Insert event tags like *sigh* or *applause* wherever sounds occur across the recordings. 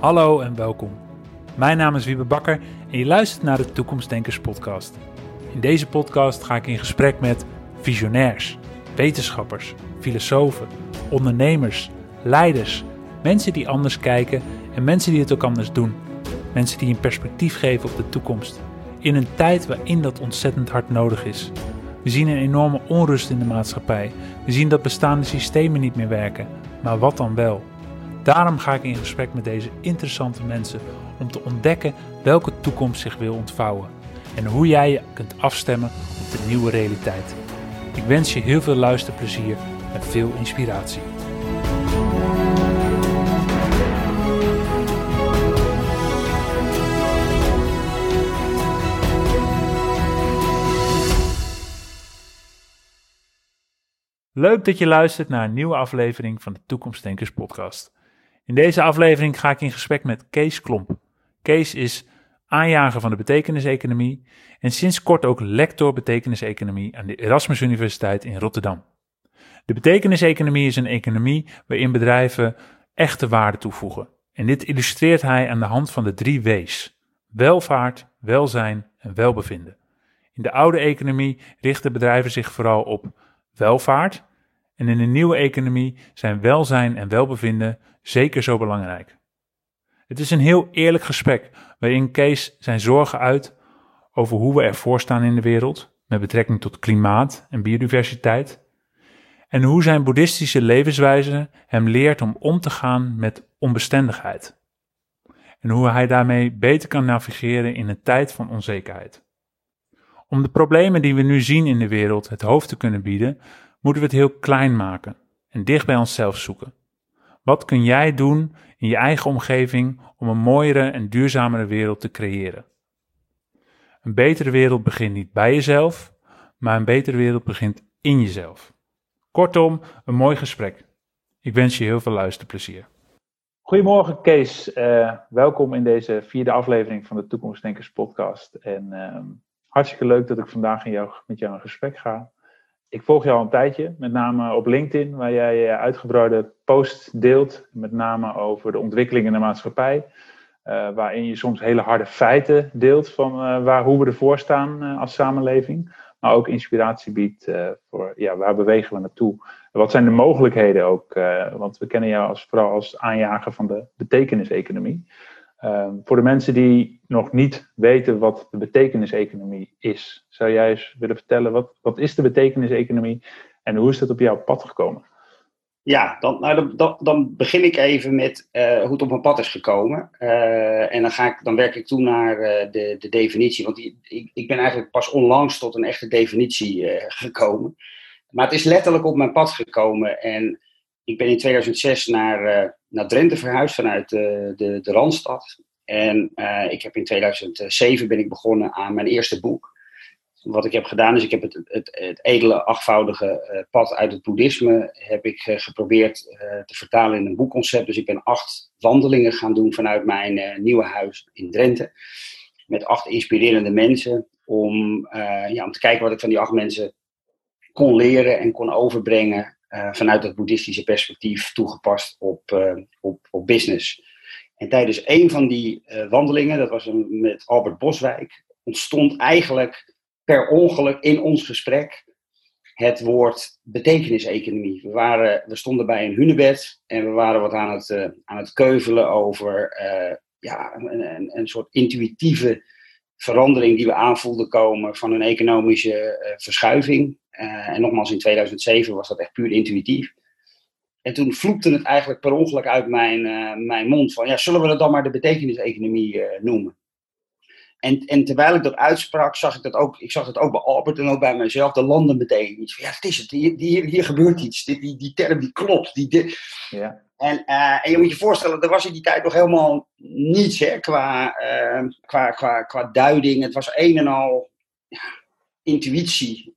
Hallo en welkom. Mijn naam is Wiebe Bakker en je luistert naar de Toekomstdenkers podcast. In deze podcast ga ik in gesprek met visionairs, wetenschappers, filosofen, ondernemers, leiders, mensen die anders kijken en mensen die het ook anders doen. Mensen die een perspectief geven op de toekomst. In een tijd waarin dat ontzettend hard nodig is. We zien een enorme onrust in de maatschappij. We zien dat bestaande systemen niet meer werken. Maar wat dan wel? Daarom ga ik in gesprek met deze interessante mensen om te ontdekken welke toekomst zich wil ontvouwen en hoe jij je kunt afstemmen op de nieuwe realiteit. Ik wens je heel veel luisterplezier en veel inspiratie. Leuk dat je luistert naar een nieuwe aflevering van de Toekomstdenkers podcast. In deze aflevering ga ik in gesprek met Kees Klomp. Kees is aanjager van de betekeniseconomie en sinds kort ook lector betekeniseconomie aan de Erasmus Universiteit in Rotterdam. De betekeniseconomie is een economie waarin bedrijven echte waarde toevoegen. En dit illustreert hij aan de hand van de drie W's: welvaart, welzijn en welbevinden. In de oude economie richten bedrijven zich vooral op welvaart, en in de nieuwe economie zijn welzijn en welbevinden zeker zo belangrijk. Het is een heel eerlijk gesprek waarin Kees zijn zorgen uit over hoe we ervoor staan in de wereld met betrekking tot klimaat en biodiversiteit. En hoe zijn boeddhistische levenswijze hem leert om om te gaan met onbestendigheid. En hoe hij daarmee beter kan navigeren in een tijd van onzekerheid. Om de problemen die we nu zien in de wereld het hoofd te kunnen bieden, moeten we het heel klein maken en dicht bij onszelf zoeken. Wat kun jij doen in je eigen omgeving om een mooiere en duurzamere wereld te creëren? Een betere wereld begint niet bij jezelf, maar een betere wereld begint in jezelf. Kortom, een mooi gesprek. Ik wens je heel veel luisterplezier. Goedemorgen Kees, uh, welkom in deze vierde aflevering van de Toekomstdenkers podcast. En uh, hartstikke leuk dat ik vandaag jou, met jou in gesprek ga ik volg jou al een tijdje, met name op LinkedIn, waar jij uitgebreide posts deelt, met name over de ontwikkeling in de maatschappij. Uh, waarin je soms hele harde feiten deelt van uh, waar, hoe we ervoor staan uh, als samenleving. Maar ook inspiratie biedt voor ja, waar bewegen we naartoe. Wat zijn de mogelijkheden ook? want we kennen jou als, vooral als aanjager van de betekeniseconomie. Ehm, voor de mensen die nog niet weten wat de betekeniseconomie is, zou jij eens willen vertellen wat, wat is de betekeniseconomie en hoe is dat op jouw pad gekomen? Ja, dan, nou, dan, dan begin ik even met uh, hoe het op mijn pad is gekomen. Uh, en dan, ga ik, dan werk ik toe naar uh, de, de definitie. Want die, ik, ik ben eigenlijk pas onlangs tot een echte definitie gekomen. Maar het is letterlijk op mijn pad gekomen. En ik ben in 2006 naar, naar Drenthe verhuisd vanuit de, de, de Randstad. En ik heb in 2007 ben ik begonnen aan mijn eerste boek wat ik heb gedaan is, ik heb het, het, het edele achtvoudige uh, pad uit het boeddhisme heb ik geprobeerd te vertalen in een boekconcept. Dus ik ben acht wandelingen gaan doen vanuit mijn nieuwe huis in Drenthe. Met acht inspirerende mensen om, ja, om te kijken wat ik van die acht mensen kon leren en kon overbrengen vanuit het boeddhistische perspectief toegepast op, op, op business. En tijdens een van die wandelingen, dat was een, met Albert Boswijk, ontstond eigenlijk per ongeluk in ons gesprek het woord betekeniseconomie. We, waren, we stonden bij een hunebed en we waren wat aan het, aan het keuvelen over ja, een, een, een, soort intuïtieve verandering die we aanvoelden komen van een economische verschuiving. En nogmaals, in 2007 was dat echt puur intuïtief. En toen vloekte het eigenlijk per ongeluk uit mijn, mijn mond van, ja, zullen we dat dan maar de betekeniseconomie noemen? En, en terwijl ik dat uitsprak, zag ik dat ook, ik zag het ook bij Albert en ook bij mezelf, de landen meteen iets van, ja, het is het, hier, hier, hier gebeurt iets, die, die, die term die klopt. Die, ja. en, uh, en je moet je voorstellen, er was in die tijd nog helemaal niets hè, qua, uh, qua, qua, qua duiding. Het was een en al ja, intuïtie,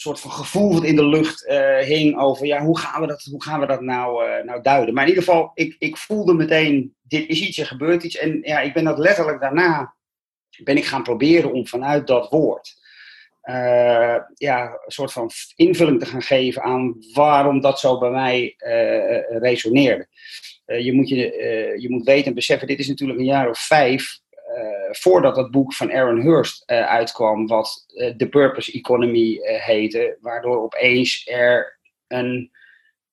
soort van gevoel wat in de lucht uh, hing over, ja, hoe gaan we dat, hoe gaan we dat nou, nou duiden. Maar in ieder geval, ik, ik voelde meteen, dit is iets, er gebeurt iets. En ja, ik ben dat letterlijk daarna ben ik gaan proberen om vanuit dat woord uh, ja, een soort van invulling te gaan geven aan waarom dat zo bij mij resoneerde. je, moet je, je moet weten en beseffen, dit is natuurlijk een jaar of vijf voordat dat boek van Aaron Hurst uitkwam, wat The Purpose Economy heette, waardoor opeens er een,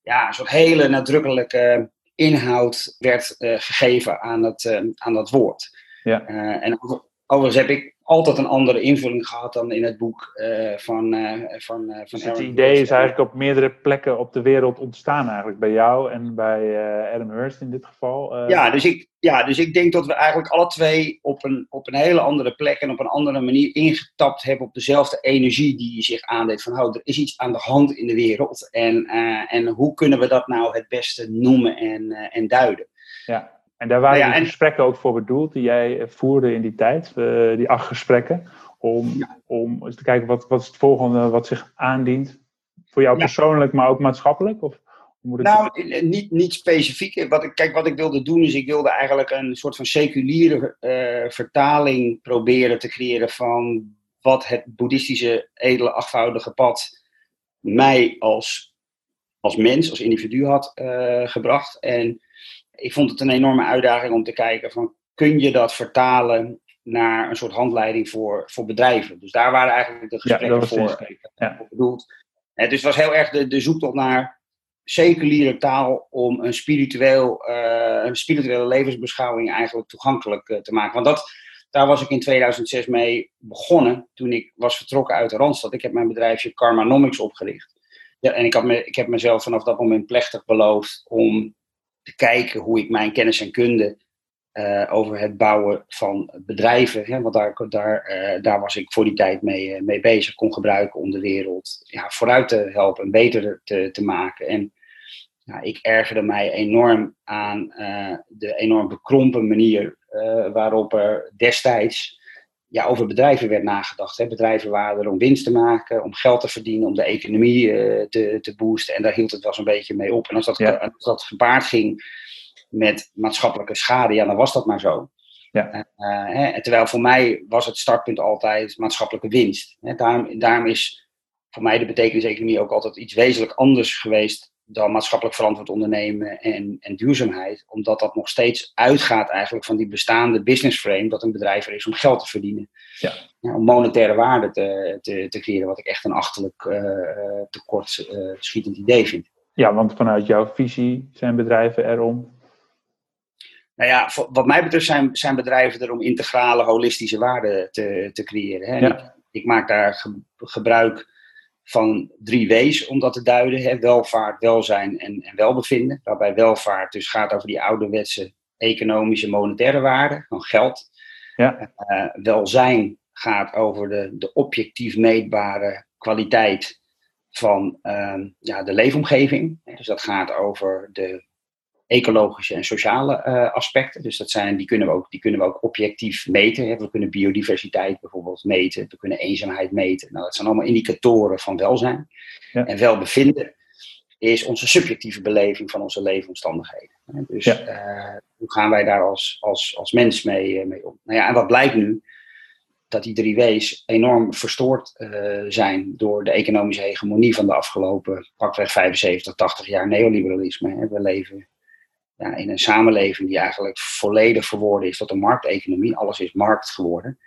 ja, een soort hele nadrukkelijke inhoud werd gegeven aan, het, aan dat woord. Ja. en overigens heb ik altijd een andere invulling gehad dan in het boek uh, van, uh, van, uh, van dus Het idee is eigenlijk op meerdere plekken op de wereld ontstaan eigenlijk. Bij jou en bij Adam Hurst in dit geval. Ja, dus ik, ja, dus ik denk dat we eigenlijk alle twee op een, op een hele andere plek en op een andere manier ingetapt hebben op dezelfde energie die zich aandeed. Van oh, er is iets aan de hand in de wereld. En, en hoe kunnen we dat nou het beste noemen en, en duiden? Ja. En daar waren nou die gesprekken ook voor bedoeld, die jij voerde in die tijd, uh, die acht gesprekken, om, om eens te kijken wat, wat is het volgende wat zich aandient. Voor jou persoonlijk, maar ook maatschappelijk? Of, moet nou, niet, niet specifiek. Wat ik, kijk, wat ik wilde doen is, ik wilde eigenlijk een soort van seculiere uh, vertaling proberen te creëren van wat het boeddhistische edele achtvoudige pad mij als, als mens, als individu had uh, gebracht. En ik vond het een enorme uitdaging om te kijken van kun je dat vertalen naar een soort handleiding voor, voor bedrijven. Dus daar waren eigenlijk de gesprekken voor, ja. bedoeld. dus het was heel erg de, de zoektocht naar seculiere taal om een, spiritueel, uh, een spirituele levensbeschouwing eigenlijk toegankelijk uh, te maken. Want dat, daar was ik in 2006 mee begonnen toen ik was vertrokken uit de Randstad. Ik heb mijn bedrijfje Karmanomics opgericht. Ja, en ik, had me, ik heb mezelf vanaf dat moment plechtig beloofd om kijken hoe ik mijn kennis en kunde uh, over het bouwen van bedrijven, hè, want daar, daar, uh, daar was ik voor die tijd mee, uh, mee bezig, kon gebruiken om de wereld ja, vooruit te helpen en beter te, te maken. En ik ergerde mij enorm aan de enorm bekrompen manier waarop er destijds ja, over bedrijven werd nagedacht. Hè. Bedrijven waren er om winst te maken, om geld te verdienen, om de economie uh, te, te boosten. En daar hield het wel zo'n beetje mee op. En als dat, als dat gepaard ging met maatschappelijke schade, ja, dan was dat maar zo. Ja. Uh, hè, terwijl voor mij was het startpunt altijd maatschappelijke winst. Hè. Daarom, daarom is voor mij de betekenis-economie ook altijd iets wezenlijk anders geweest dan maatschappelijk verantwoord ondernemen en, en duurzaamheid. Omdat dat nog steeds uitgaat eigenlijk van die bestaande business frame dat een bedrijf er is om geld te verdienen. Ja. om monetaire waarde te, te, te, creëren, wat ik echt een achterlijk uh, tekort uh, schietend idee vind. Ja, want vanuit jouw visie zijn bedrijven erom nou ja, wat mij betreft zijn, zijn bedrijven er om integrale, holistische waarden te, te creëren. Hè? Ja. Ik, ik, maak daar gebruik van drie W's om dat te duiden. Hè? Welvaart, welzijn en, en welbevinden. Waarbij welvaart dus gaat over die ouderwetse economische monetaire waarden, van geld. Ja. Uh, welzijn gaat over de, de objectief meetbare kwaliteit van uh, ja, de leefomgeving. Dus dat gaat over de ecologische en sociale uh, aspecten. Dus dat zijn, die, kunnen we ook, die kunnen we ook objectief meten. Hè. We kunnen biodiversiteit bijvoorbeeld meten. We kunnen eenzaamheid meten. Nou, dat zijn allemaal indicatoren van welzijn. Ja. En welbevinden is onze subjectieve beleving van onze leefomstandigheden. Dus ja. uh, hoe gaan wij daar als, als, als mens mee, uh, mee om? Nou ja, en wat blijkt nu? Dat die drie W's enorm verstoord zijn door de economische hegemonie van de afgelopen pakweg 75, 80 jaar neoliberalisme. We leven ja, in een samenleving die eigenlijk volledig verworden is tot een markteconomie. Alles is markt geworden.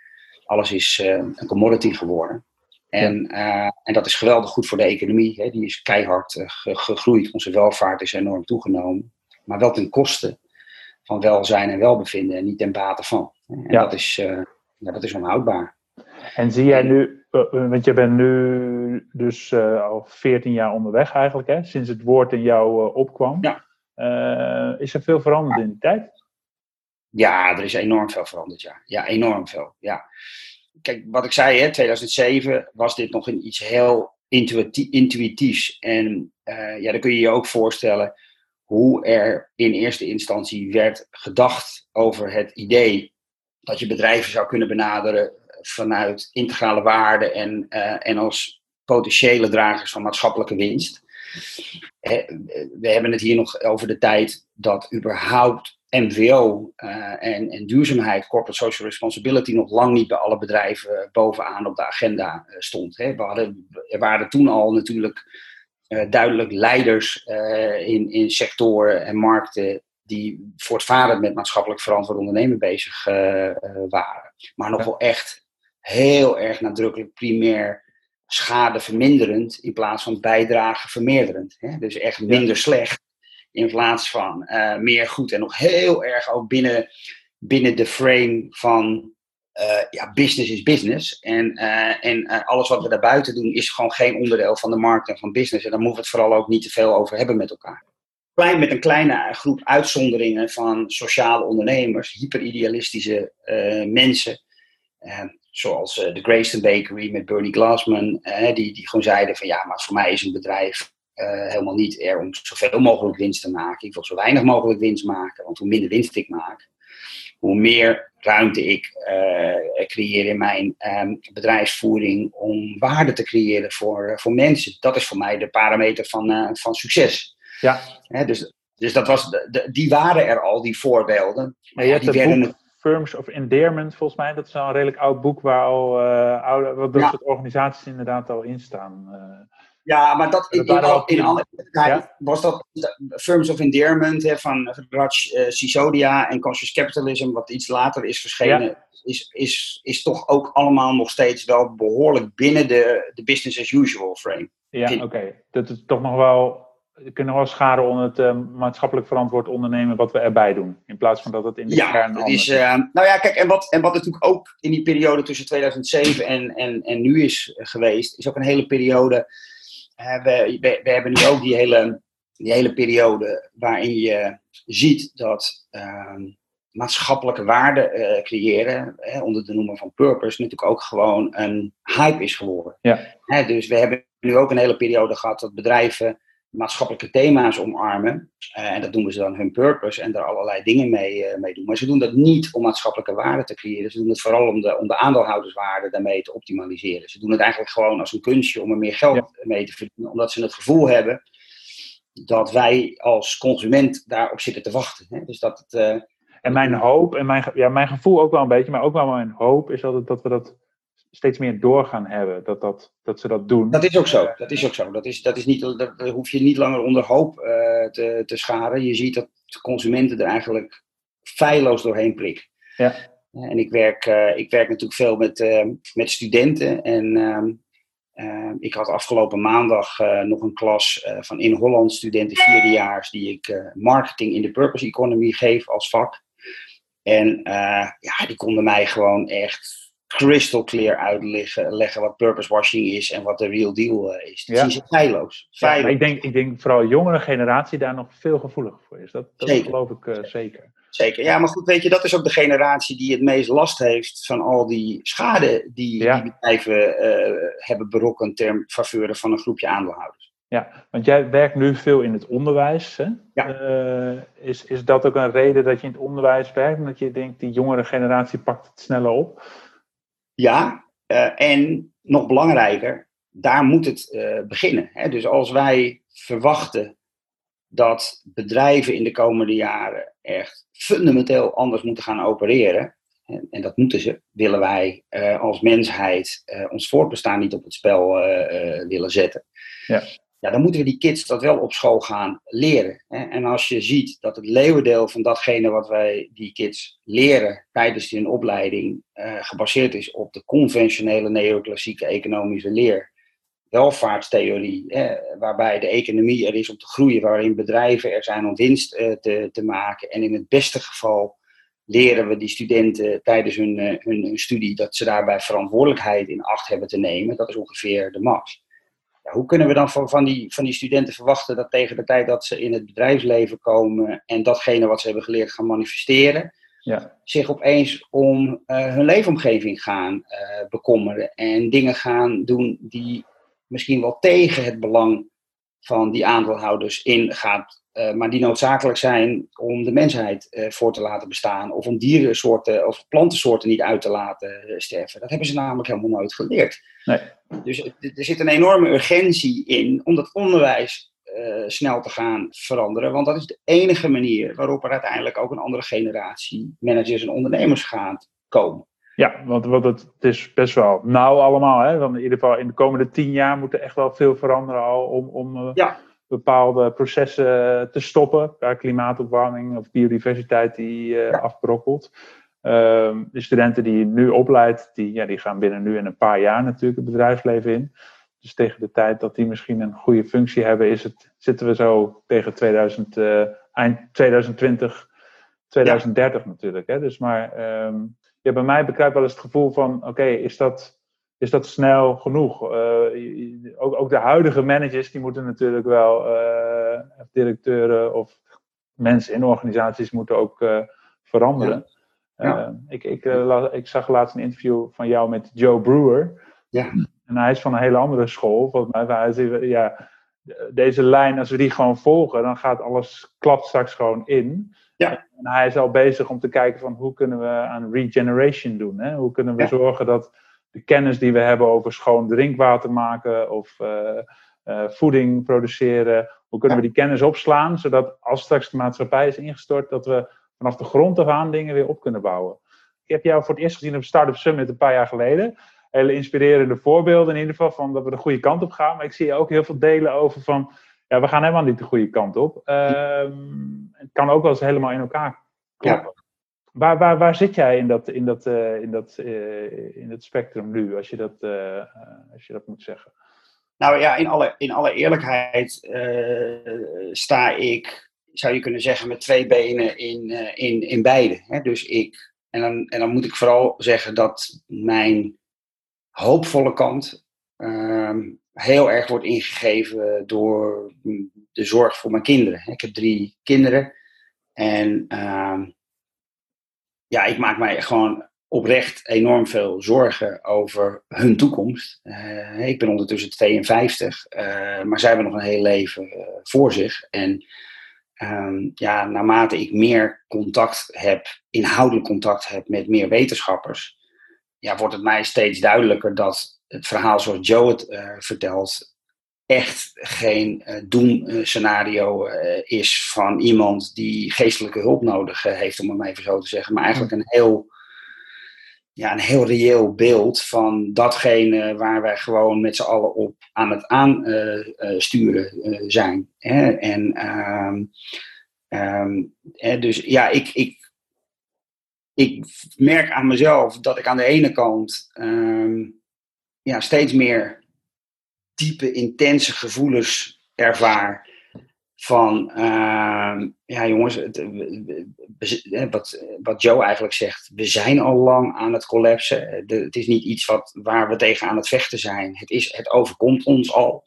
Alles is uh, een commodity geworden. En, uh, en dat is geweldig goed voor de economie. Hè. Die is keihard uh, gegroeid. Onze welvaart is enorm toegenomen. Maar wel ten koste van welzijn en welbevinden en niet ten bate van. En ja. dat, is, ja, dat is onhoudbaar. En zie jij nu, want je bent nu dus al 14 jaar onderweg eigenlijk, hè, sinds het woord in jou opkwam. Ja. Uh, is er veel veranderd in die tijd? Ja, er is enorm veel veranderd, ja. Ja, enorm veel, ja. Kijk, wat ik zei, hè, 2007 was dit nog een iets heel intuïtiefs. En uh, ja, dan kun je je ook voorstellen hoe er in eerste instantie werd gedacht over het idee dat je bedrijven zou kunnen benaderen vanuit integrale waarde en, uh, en als potentiële dragers van maatschappelijke winst we hebben het hier nog over de tijd dat überhaupt MVO uh, en, en, duurzaamheid, corporate social responsibility, nog lang niet bij alle bedrijven bovenaan op de agenda uh, stond. Hè. We hadden, er waren toen al natuurlijk uh, duidelijk leiders in, in sectoren en markten die voortvarend met maatschappelijk verantwoord ondernemen bezig waren. Maar nog wel echt heel erg nadrukkelijk primair schade verminderend in plaats van bijdrage vermeerderend. Hè? Dus echt minder slecht in plaats van meer goed. En nog heel erg ook binnen, binnen de frame van uh, ja, business is business. En, uh, en alles wat we daarbuiten doen is gewoon geen onderdeel van de markt en van business. En daar moeten we het vooral ook niet te veel over hebben met elkaar. Klein, met een kleine groep uitzonderingen van sociale ondernemers, hyperidealistische mensen. Zoals de Grayston Bakery met Bernie Glassman. die, die gewoon zeiden van ja, maar voor mij is een bedrijf helemaal niet er om zoveel mogelijk winst te maken. Ik wil zo weinig mogelijk winst maken, want hoe minder winst ik maak, hoe meer ruimte ik uh, creëer in mijn um, bedrijfsvoering om waarde te creëren voor, uh, voor mensen. Dat is voor mij de parameter van, van succes. Ja. Dus, dus dat was de, de, die waren er al, die voorbeelden. Maar je hebt die werden boek Firms of Endearment, volgens mij. Dat is al een redelijk oud boek waar al oude, wat dat ja. soort organisaties inderdaad al in staan. Ja, maar dat, in, in, in alle ja? was dat Firms of Endearment hè, van Raj uh, Sisodia en Conscious Capitalism, wat iets later is verschenen, ja. is, is, is toch ook allemaal nog steeds wel behoorlijk binnen de, de business as usual frame. Ja, oké. Okay. Dat is toch nog wel, we kunnen wel scharen onder het uh, maatschappelijk verantwoord ondernemen wat we erbij doen. In plaats van dat het in de ja, kern dat is. Uh, nou ja, kijk, en wat, en wat natuurlijk ook in die periode tussen 2007 en, en, en nu is geweest, is ook een hele periode we, we, we, hebben nu ook die hele, die hele periode waarin je ziet dat uh, maatschappelijke waarde uh, creëren, hè, onder de noemer van purpose, natuurlijk ook gewoon een hype is geworden. Ja. Hè, dus we hebben nu ook een hele periode gehad dat bedrijven maatschappelijke thema's omarmen. Uh, en dat noemen ze dan hun purpose en daar allerlei dingen mee, uh, mee doen. Maar ze doen dat niet om maatschappelijke waarde te creëren. Ze doen het vooral om de, om de aandeelhouderswaarde daarmee te optimaliseren. Ze doen het eigenlijk gewoon als een kunstje om er meer geld ja. mee te verdienen. Omdat ze het gevoel hebben dat wij als consument daarop zitten te wachten. Hè? Dus dat het, uh, en mijn hoop, en mijn, ja, mijn gevoel ook wel een beetje, maar ook wel mijn hoop is dat, het, dat we dat steeds meer doorgaan hebben. Dat, dat, dat ze dat doen. Dat is ook zo. Dat is ook zo. Dat, is, dat, is niet, dat, hoef je niet langer onder hoop uh, te, te scharen. Je ziet dat consumenten er eigenlijk feilloos doorheen prikken. Ja. En ik werk, uh, ik werk natuurlijk veel met, uh, met studenten. En ehm, ik had afgelopen maandag nog een klas van in Holland studenten vierdejaars die ik marketing in de purpose economy geef als vak. En ja, die konden mij gewoon echt crystal clear uitleggen leggen wat purpose washing is en wat de real deal uh, is. Dat ja. is feilloos. feilloos. Ja, ik, denk, ik denk vooral jongere generatie daar nog veel gevoeliger voor is. Dat, dat geloof ik uh, zeker. Zeker, ja, maar goed, weet je, dat is ook de generatie die het meest last heeft van al die schade die, ja. die bedrijven uh, hebben berokkend ter faveur van een groepje aandeelhouders. Ja, want jij werkt nu veel in het onderwijs. Hè? Ja. Uh, is, is dat ook een reden dat je in het onderwijs werkt? En dat je denkt, die jongere generatie pakt het sneller op? Ja, uh, en nog belangrijker, daar moet het uh, beginnen. Hè? Dus als wij verwachten dat bedrijven in de komende jaren echt fundamenteel anders moeten gaan opereren, en, en dat moeten ze, willen wij uh, als mensheid ons voortbestaan niet op het spel willen zetten. Ja ja, dan moeten we die kids dat wel op school gaan leren. Hè? En als je ziet dat het leeuwendeel van datgene wat wij die kids leren tijdens hun opleiding uh, gebaseerd is op de conventionele neoclassieke economische leer, welvaartstheorie, waarbij de economie er is om te groeien, waarin bedrijven er zijn om winst uh, te, te maken. En in het beste geval leren we die studenten tijdens hun, uh, hun, hun studie dat ze daarbij verantwoordelijkheid in acht hebben te nemen. Dat is ongeveer de max ja, hoe kunnen we dan van, van, die, van die studenten verwachten dat tegen de tijd dat ze in het bedrijfsleven komen en datgene wat ze hebben geleerd gaan manifesteren, ja. zich opeens om uh, hun leefomgeving gaan uh, bekommeren en dingen gaan doen die misschien wel tegen het belang van die aandeelhouders ingaat, uh, maar die noodzakelijk zijn om de mensheid voor te laten bestaan of om dierensoorten of plantensoorten niet uit te laten sterven. Dat hebben ze namelijk helemaal nooit geleerd. Nee. Dus er zit een enorme urgentie in om dat onderwijs snel te gaan veranderen. Want dat is de enige manier waarop er uiteindelijk ook een andere generatie managers en ondernemers gaat komen. Ja, want, want het, is best wel nauw allemaal. Hè? Want in ieder geval in de komende tien jaar moet er echt wel veel veranderen al om, om ja. Bepaalde processen te stoppen, waar klimaatopwarming of biodiversiteit die afbrokkelt. Ehm, de studenten die je nu opleidt, die, ja, die gaan binnen nu en een paar jaar natuurlijk het bedrijfsleven in. Dus tegen de tijd dat die misschien een goede functie hebben, is het, zitten we zo tegen 2000, eind 2020, 2030 natuurlijk. Hè? Dus maar um, ja, bij mij bekruipt wel eens het gevoel van: oké, is, dat, is dat snel genoeg? Uh, ook, ook de huidige managers die moeten natuurlijk wel, uh, directeuren of mensen in organisaties moeten ook uh, veranderen. Ja. ik, ik, ik zag laatst een interview van jou met Joe Brewer. Ja. En hij is van een hele andere school, volgens mij. Hij is, ja, deze lijn, als we die gewoon volgen, dan gaat alles klapt straks gewoon in. Ja. En hij is al bezig om te kijken van hoe kunnen we aan regeneration doen. Hè? Hoe kunnen we zorgen dat de kennis die we hebben over schoon drinkwater maken of uh, uh, voeding produceren, hoe kunnen we die kennis opslaan, zodat als straks de maatschappij is ingestort, dat we vanaf de grond af aan dingen weer op kunnen bouwen. Ik heb jou voor het eerst gezien op Startup Summit een paar jaar geleden hele inspirerende voorbeelden in ieder geval van dat we de goede kant op gaan. Maar ik zie ook heel veel delen over van, ja, we gaan helemaal niet de goede kant op. Uh, het kan ook wel eens helemaal in elkaar kloppen. Waar, waar, waar zit jij in dat, in, dat, uh, in, dat, uh, in dat spectrum nu, als je dat, uh, als je dat moet zeggen? Nou ja, in alle, in alle eerlijkheid sta ik, zou je kunnen zeggen, met twee benen in, in, in beide. Hè? Dus ik, en dan, en dan moet ik vooral zeggen dat mijn hoopvolle kant ehm, heel erg wordt ingegeven door de zorg voor mijn kinderen. Ik heb drie kinderen en ehm, ja, ik maak mij gewoon oprecht enorm veel zorgen over hun toekomst. Uh, ik ben ondertussen 52, uh, eh, maar zij hebben nog een heel leven uh, voor zich. En um, ja, naarmate ik meer contact heb, inhoudelijk contact heb met meer wetenschappers, ja, wordt het mij steeds duidelijker dat het verhaal zoals Joe het vertelt echt geen uh, doemscenario uh, is van iemand die geestelijke hulp nodig heeft, om het maar even zo te zeggen. Maar eigenlijk een heel, ja, een heel reëel beeld van datgene waar wij gewoon met z'n allen op aan het aansturen zijn. Hè? En um, um, dus ja, ik, ik, ik merk aan mezelf dat ik aan de ene kant um, ja, steeds meer diepe, intense gevoelens ervaar. Van, uh, ja jongens, het, wat, wat Joe eigenlijk zegt, we zijn al lang aan het collapsen. De, het is niet iets wat, waar we tegen aan het vechten zijn. Het, is, het overkomt ons al.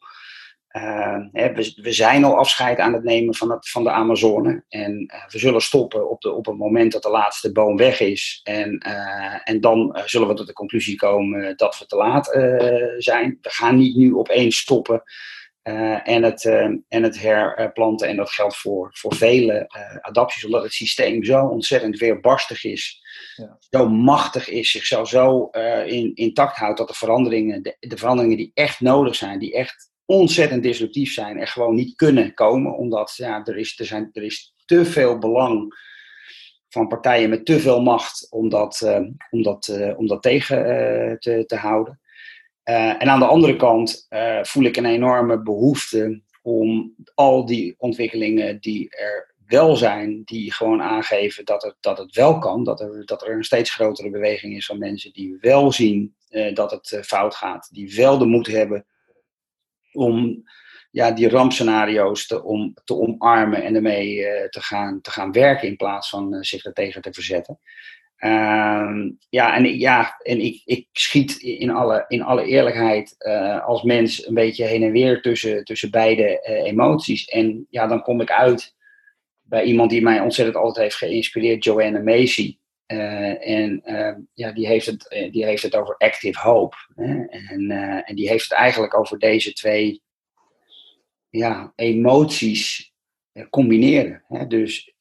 Hè, we, we, zijn al afscheid aan het nemen van, het, van de Amazone. En uh, we zullen stoppen op, de, op het moment dat de laatste boom weg is. En, uh, en dan zullen we tot de conclusie komen dat we te laat zijn. We gaan niet nu opeens stoppen en, het, en het herplanten. En dat geldt voor, voor vele adapties, omdat het systeem zo ontzettend weerbarstig is. Ja. Zo machtig is, zichzelf zo in, intact houdt dat de veranderingen, de, de veranderingen die echt nodig zijn, die echt ontzettend disruptief zijn en gewoon niet kunnen komen, omdat ja, er, is, er, zijn, er is te veel belang van partijen met te veel macht om dat, uh, om dat, uh, om dat tegen uh, te, te houden. en aan de andere kant voel ik een enorme behoefte om al die ontwikkelingen die er wel zijn, die gewoon aangeven dat het, dat het wel kan, dat er, dat er een steeds grotere beweging is van mensen die wel zien dat het fout gaat, die wel de moed hebben om ja, die rampscenario's te, om, te omarmen en ermee uh, te, gaan, te gaan werken in plaats van uh, zich er tegen te verzetten. Uh, ja, en, ja, en ik, ik schiet in alle, in alle eerlijkheid uh, als mens een beetje heen en weer tussen, tussen beide emoties. En ja, dan kom ik uit bij iemand die mij ontzettend altijd heeft geïnspireerd, Joanna Macy. Uh, en uh, ja, die heeft, het, uh, die heeft het over active hope. Hè? En, en die heeft het eigenlijk over deze twee ja, emoties combineren. Hè? Dus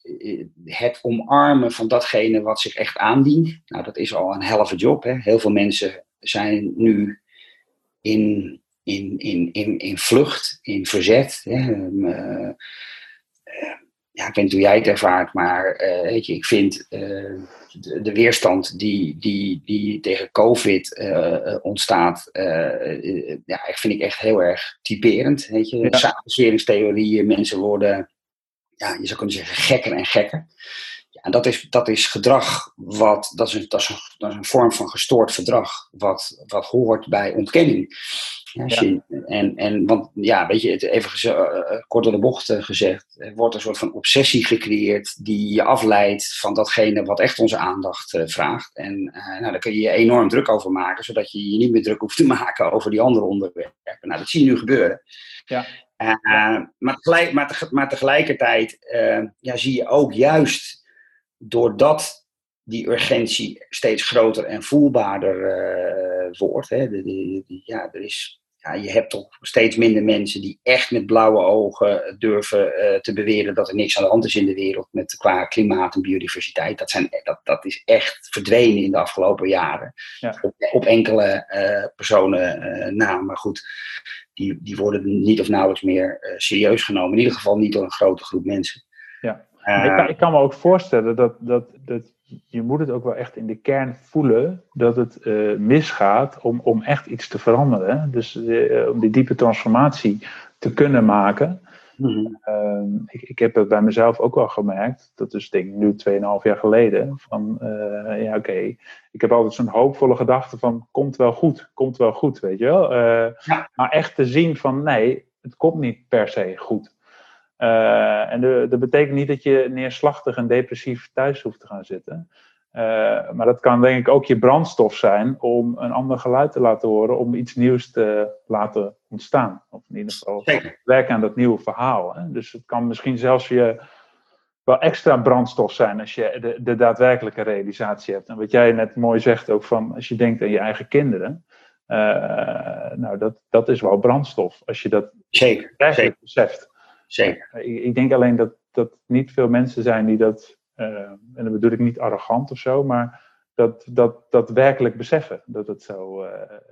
het omarmen van datgene wat zich echt aandient. Nou, dat is al een helft job. Hè? Heel veel mensen zijn nu in, in, in, in, in vlucht, in verzet. Hè? Ja, ik weet niet hoe jij het ervaart, maar weet je, ik vind de, de, weerstand die, die, die tegen COVID ontstaat, ja, vind ik echt heel erg typerend. Weet je, ja. mensen worden, ja, je zou kunnen zeggen, gekker en gekker. En dat is, dat is gedrag, wat, dat, is een, dat, is een, dat is een vorm van gestoord gedrag, wat, wat hoort bij ontkenning. Ja, en, en, want ja, weet je, even uh, kort door de bocht uh, gezegd, er wordt een soort van obsessie gecreëerd die je afleidt van datgene wat echt onze aandacht uh, vraagt. En nou, daar kun je je enorm druk over maken, zodat je je niet meer druk hoeft te *laughs* maken over die andere onderwerpen. Nou, dat zie je nu gebeuren. Ja. maar, tegelijk, maar, maar, tegelijkertijd ja, zie je ook juist doordat die urgentie steeds groter en voelbaarder uh, wordt. Hè, de, de, ja, er is, ja, je hebt toch steeds minder mensen die echt met blauwe ogen durven uh, te beweren dat er niks aan de hand is in de wereld met, qua klimaat en biodiversiteit. Dat, zijn, dat, dat is echt verdwenen in de afgelopen jaren. Ja. Op, op, enkele uh, personen na, maar goed. Die, die worden niet of nauwelijks meer serieus genomen. In ieder geval niet door een grote groep mensen. Ja. Ik kan, ik, kan, me ook voorstellen dat, dat, dat je moet het ook wel echt in de kern voelen dat het uh, misgaat om, om echt iets te veranderen. Dus uh, om die diepe transformatie te kunnen maken. Mm ik, ik, heb het bij mezelf ook wel gemerkt, dat is denk ik nu 2,5 jaar geleden, van ja oké, ik heb altijd zo'n hoopvolle gedachte van komt wel goed, komt wel goed, weet je wel. Ja. Maar echt te zien van nee, het komt niet per se goed. Uh, en dat betekent niet dat je neerslachtig en depressief thuis hoeft te gaan zitten. Uh, maar dat kan denk ik ook je brandstof zijn om een ander geluid te laten horen, om iets nieuws te laten ontstaan. Of in ieder geval werken aan dat nieuwe verhaal. Hè? Dus het kan misschien zelfs je wel extra brandstof zijn als je de, de, daadwerkelijke realisatie hebt. En wat jij net mooi zegt ook van als je denkt aan je eigen kinderen. Uh, nou, dat, dat is wel brandstof. Als je dat zeker, zeker. beseft. Zeker. Ik, ik denk alleen dat, dat niet veel mensen zijn die dat, uh, en dat bedoel ik niet arrogant of zo, maar dat, dat, dat werkelijk beseffen. Dat het zo. Uh,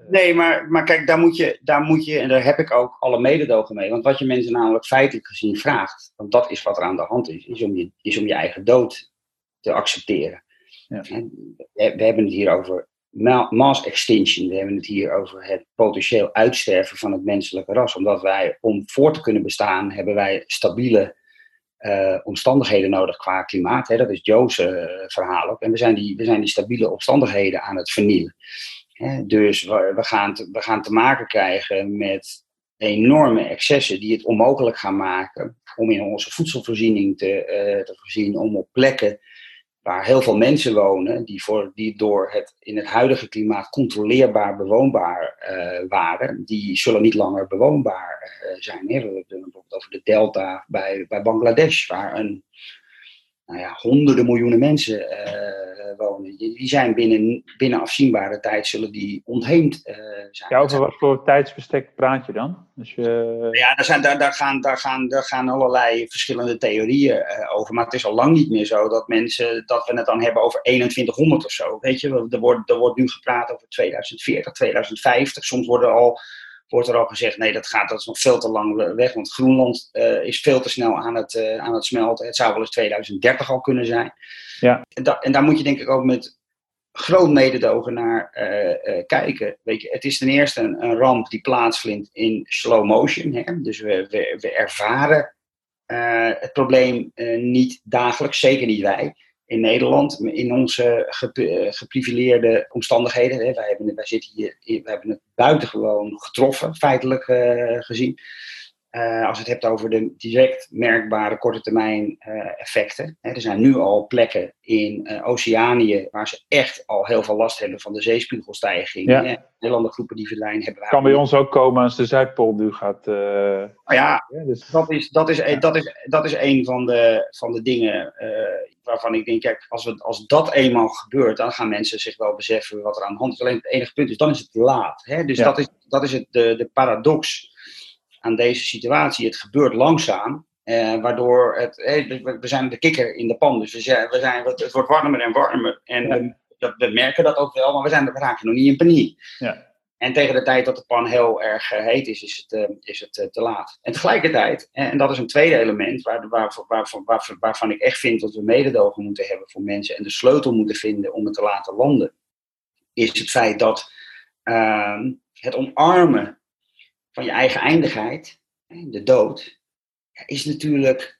nee, maar, maar kijk, daar moet, je, daar moet je, en daar heb ik ook alle mededogen mee. Want wat je mensen namelijk feitelijk gezien vraagt, want dat is wat er aan de hand is, is om je, is om je eigen dood te accepteren. Ja. We, we hebben het hier over mass extinction. We hebben het hier over het potentieel uitsterven van het menselijke ras. Omdat wij, om voor te kunnen bestaan, hebben wij stabiele uh, omstandigheden nodig qua klimaat. Hè? Dat is Joe's uh, verhaal ook. En we zijn, die, we zijn die stabiele omstandigheden aan het vernielen. Hè? Dus we, gaan te, we gaan te maken krijgen met enorme excessen die het onmogelijk gaan maken om in onze voedselvoorziening te, uh, te voorzien, om op plekken waar heel veel mensen wonen, die, voor, die door het in het huidige klimaat controleerbaar bewoonbaar uh, waren, die zullen niet langer bewoonbaar uh, zijn. We hebben het bijvoorbeeld over de delta bij, bij Bangladesh, waar een nou ja, honderden miljoenen mensen uh, wonen. Die zijn binnen, binnen afzienbare tijd zullen die ontheemd uh, zijn. Ja, over wat voor tijdsbestek praat je dan? Dus je... Ja, daar, zijn, daar, daar, gaan, daar, gaan, daar gaan allerlei verschillende theorieën uh, over. Maar het is al lang niet meer zo dat mensen, dat we het dan hebben over 2100 of zo. Weet je, er wordt, er wordt nu gepraat over 2040, 2050. Soms worden al wordt er al gezegd, nee, dat gaat, dat is nog veel te lang weg, want Groenland uh, is veel te snel aan het, uh, aan het smelten. Het zou wel eens 2030 al kunnen zijn. Ja. En, da en daar moet je denk ik ook met groot mededogen naar uh, kijken. Weet je, het is ten eerste een, een, ramp die plaatsvindt in slow motion. Hè? Dus we, we, we ervaren het probleem niet dagelijks, zeker niet wij in Nederland, in onze geprivileerde omstandigheden. Hè, wij, hebben, wij, zitten hier, wij hebben het buitengewoon getroffen, feitelijk uh, gezien. Uh, als je het hebt over de direct merkbare korte termijn uh, effecten. Hè, er zijn nu al plekken in Oceanië waar ze echt al heel veel last hebben van de zeespiegelstijging. Ja. Hè, groepen die verdwijnen hebben. Kan bij ons ook komen als de Zuidpool nu gaat. Nou ja, ja dus... dat, is, dat, is, ja. dat, is, dat is een van de, van de dingen waarvan ik denk, kijk, als, we, als dat eenmaal gebeurt, dan gaan mensen zich wel beseffen wat er aan de hand is. Alleen het enige punt is, dan is het laat. Hè? Dus dat is, dat is het, de, de paradox aan deze situatie. Het gebeurt langzaam, eh, waardoor het, we zijn de kikker in de pan. Dus we zijn, we zijn, het wordt warmer en warmer. En we, dat, we, merken dat ook wel, maar we, zijn, we raken nog niet in paniek. Ja. En tegen de tijd dat de pan heel erg heet is, is het, is het te laat. En tegelijkertijd, en, dat is een tweede element waar, waar, waarvan, waarvan, ik echt vind dat we mededogen moeten hebben voor mensen en de sleutel moeten vinden om het te laten landen, is het feit dat ehm, het omarmen van je eigen eindigheid, de dood, is natuurlijk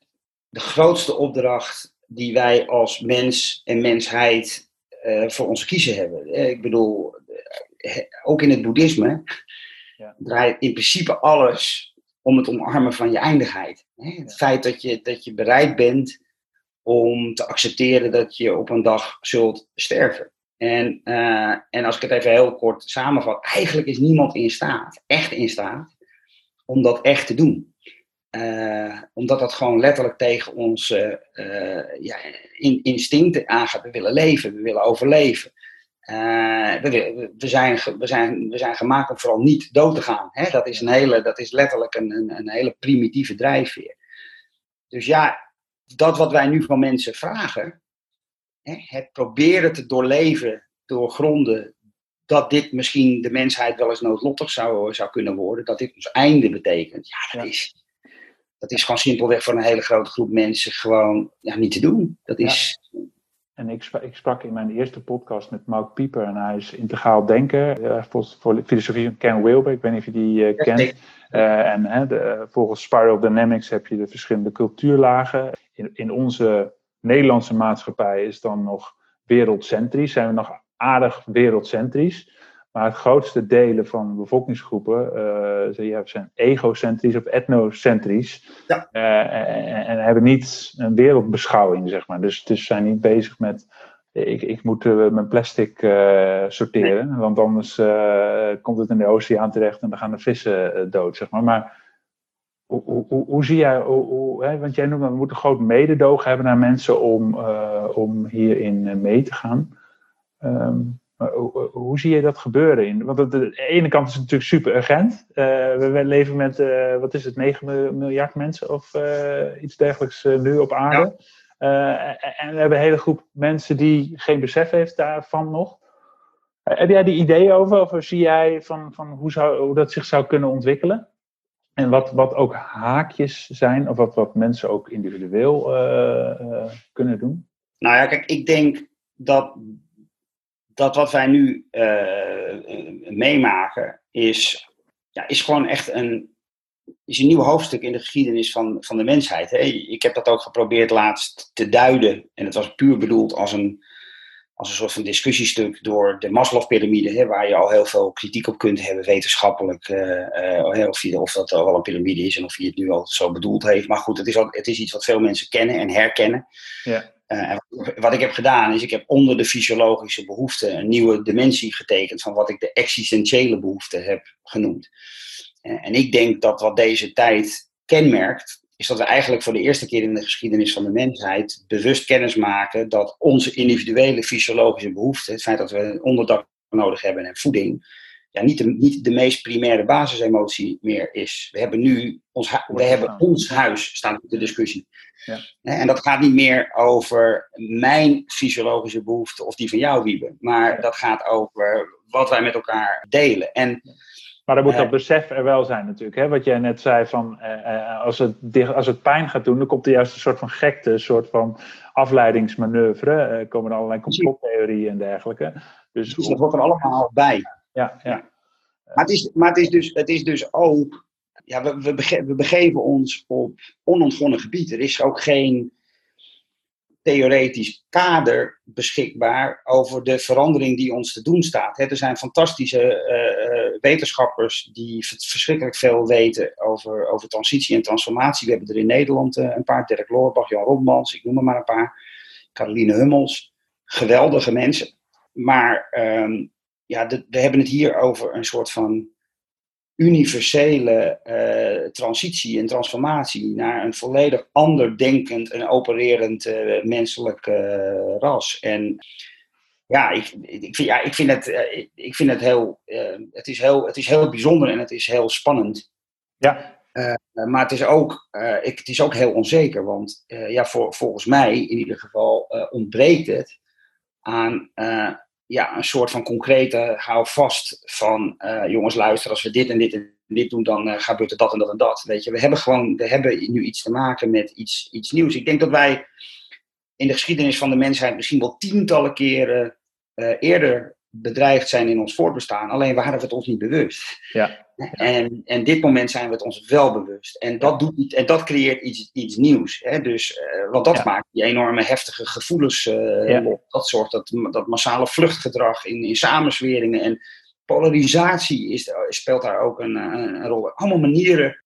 de grootste opdracht die wij als mens en mensheid voor ons kiezen hebben. Eh, ik bedoel, eh, ook in het boeddhisme ja. draait in principe alles om het omarmen van je eindigheid. Het feit dat je, dat je bereid bent om te accepteren dat je op een dag zult sterven. En, en als ik het even heel kort samenvat, eigenlijk is niemand in staat, echt in staat, om dat echt te doen. Uh, omdat dat gewoon letterlijk tegen onze uh, ja, in, instincten aangaat. We willen leven, we willen overleven. Uh, we, we, zijn, we, zijn, we zijn gemaakt om vooral niet dood te gaan. Hè? Dat, is een hele, dat is letterlijk een, een, een hele primitieve drijfveer. Dus ja, dat wat wij nu van mensen vragen, hè, het proberen te doorleven, doorgronden, dat dit misschien de mensheid wel eens noodlottig zou, zou kunnen worden, dat dit ons einde betekent. Ja, dat is dat is gewoon simpelweg voor een hele grote groep mensen gewoon ja, niet te doen. Dat is... En ik, ik, sprak in mijn eerste podcast met Mark Pieper en hij is integraal denken. Uh, voor filosofie van Ken Wilber, ik weet niet of je die uh, kent. Uh, en de, volgens Spiral Dynamics heb je de verschillende cultuurlagen. In, in onze Nederlandse maatschappij is dan nog wereldcentrisch, zijn we nog aardig wereldcentrisch. Maar het grootste delen van bevolkingsgroepen uh, zijn egocentrisch of etnocentrisch. Ja. Uh, en, en, hebben niet een wereldbeschouwing, zeg maar. Dus, dus zijn niet bezig met. Ik, ik moet uh, mijn plastic sorteren, want anders komt het in de oceaan terecht en dan gaan de vissen dood, zeg maar. Maar hoe, hoe, hoe zie jij, hoe, hè, want jij noemt, we moeten groot mededogen hebben naar mensen om, om hierin mee te gaan. Um, hoe, hoe, zie je dat gebeuren? In? Want aan de ene kant is het natuurlijk super urgent. Uh, we leven met, uh, wat is het, 9 miljard mensen of uh, iets dergelijks nu op aarde. en we hebben een hele groep mensen die geen besef heeft daarvan nog. heb jij die ideeën over? Of zie jij van, van hoe, zou, hoe dat zich zou kunnen ontwikkelen? En wat, wat ook haakjes zijn, of wat, wat mensen ook individueel kunnen doen? Nou ja, kijk, ik denk dat dat wat wij nu uh, meemaken is, ja, is gewoon echt een, is een nieuw hoofdstuk in de geschiedenis van, van de mensheid. Hè? Ik heb dat ook geprobeerd laatst te duiden. En het was puur bedoeld als een, als een soort van discussiestuk door de Maslow-pyramide, waar je al heel veel kritiek op kunt hebben, wetenschappelijk, uh, of, je, of dat al wel een piramide is en of je het nu al zo bedoeld heeft. Maar goed, het is, ook, het is iets wat veel mensen kennen en herkennen. Ja. Uh, wat ik heb gedaan is, ik heb onder de fysiologische behoeften een nieuwe dimensie getekend van wat ik de existentiële behoeften heb genoemd. Uh, en ik denk dat wat deze tijd kenmerkt, is dat we eigenlijk voor de eerste keer in de geschiedenis van de mensheid bewust kennis maken dat onze individuele fysiologische behoeften, het feit dat we een onderdak nodig hebben en voeding, ja, niet, de, niet de meest primaire basisemotie meer is. We hebben nu ons, we hebben ons huis, staat op de discussie. Ja. En dat gaat niet meer over mijn fysiologische behoeften of die van jou, Wiebe. Maar dat gaat over wat wij met elkaar delen. En, maar dan moet dat eh, besef er wel zijn natuurlijk. Hè? Wat jij net zei, van, eh, eh, als, het, als het pijn gaat doen, dan komt er juist een soort van gekte, een soort van afleidingsmanoeuvre. Er komen er allerlei complottheorieën en dergelijke. Dus, dus dat wordt er allemaal bij ja, ja. Maar, het is, maar het, is dus, het is dus ook, ja, we, we, begeven, ons op onontgonnen gebied. Er is ook geen theoretisch kader beschikbaar over de verandering die ons te doen staat. er zijn fantastische uh, wetenschappers die verschrikkelijk veel weten over, over transitie en transformatie. We hebben er in Nederland uh, een paar, Dirk Loorbach, Jan Rotmans, ik noem er maar een paar, Caroline Hummels. Geweldige mensen. Maar um, ja, we hebben het hier over een soort van universele uh, transitie en transformatie naar een volledig ander denkend en opererend uh, menselijk uh, ras. En ja, ik, ik, vind, ja, ik vind het, ik vind het heel, het, is heel, het is heel bijzonder en het is heel spannend. Ja. maar het is, ook, ik, het is ook heel onzeker, want ja, voor, volgens mij in ieder geval ontbreekt het aan ja, een soort van concrete hou vast van jongens luister, als we dit en dit en dit doen, dan gebeurt er dat en dat en dat. Weet je, we hebben gewoon, we hebben nu iets te maken met iets, iets nieuws. Ik denk dat wij in de geschiedenis van de mensheid misschien wel tientallen keren eerder bedreigd zijn in ons voortbestaan. Alleen waren we het ons niet bewust. Ja. En, en dit moment zijn we het ons wel bewust. En dat, doet en dat creëert iets, iets nieuws. Hè? Dus, uh, want dat maakt die enorme heftige gevoelens uh, Dat zorgt dat, dat massale vluchtgedrag in, in samensweringen en polarisatie is, speelt daar ook een, een, rol. Allemaal manieren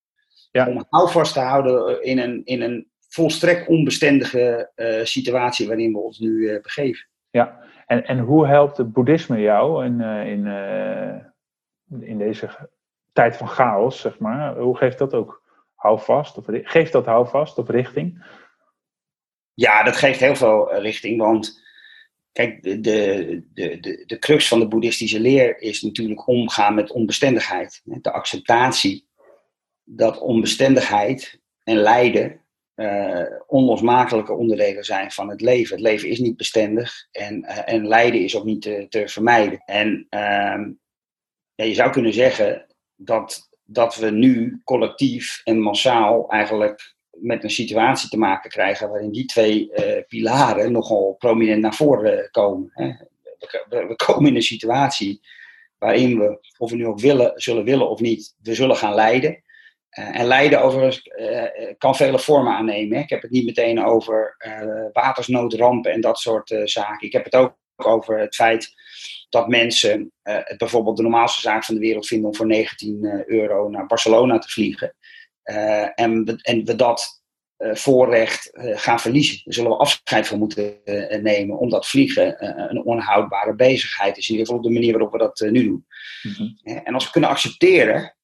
om houvast te houden in een, in een volstrekt onbestendige uh, situatie waarin we ons nu begeven. Ja, en, en hoe helpt het boeddhisme jou in, in, in deze tijd van chaos, zeg maar. Hoe geeft dat ook houvast? Of, geeft dat houvast of richting? Ja, dat geeft heel veel eh, richting, want kijk, de, de, de, de crux van de boeddhistische leer is natuurlijk omgaan met onbestendigheid. De acceptatie dat onbestendigheid en lijden uh, onlosmakelijke onderdelen zijn van het leven. Het leven is niet bestendig en, uh, en lijden is ook niet te, te vermijden. En uh, ja, je zou kunnen zeggen, dat, dat we nu collectief en massaal eigenlijk met een situatie te maken krijgen waarin die twee uh, pilaren nogal prominent naar voren komen. Hè. We, komen in een situatie waarin we, of we nu ook willen, zullen willen of niet, we zullen gaan lijden. Uh, en lijden overigens uh, kan vele vormen aannemen. Hè. Ik heb het niet meteen over watersnoodrampen en dat soort zaken. Ik heb het ook over het feit dat mensen uh, het bijvoorbeeld de normaalste zaak van de wereld vinden om voor 19 eh, euro naar Barcelona te vliegen. Uh, en, we, en we dat voorrecht gaan verliezen. Daar zullen we afscheid van moeten nemen, omdat vliegen een onhoudbare bezigheid is. In ieder geval op de manier waarop we dat nu doen. Mhm. En als we kunnen accepteren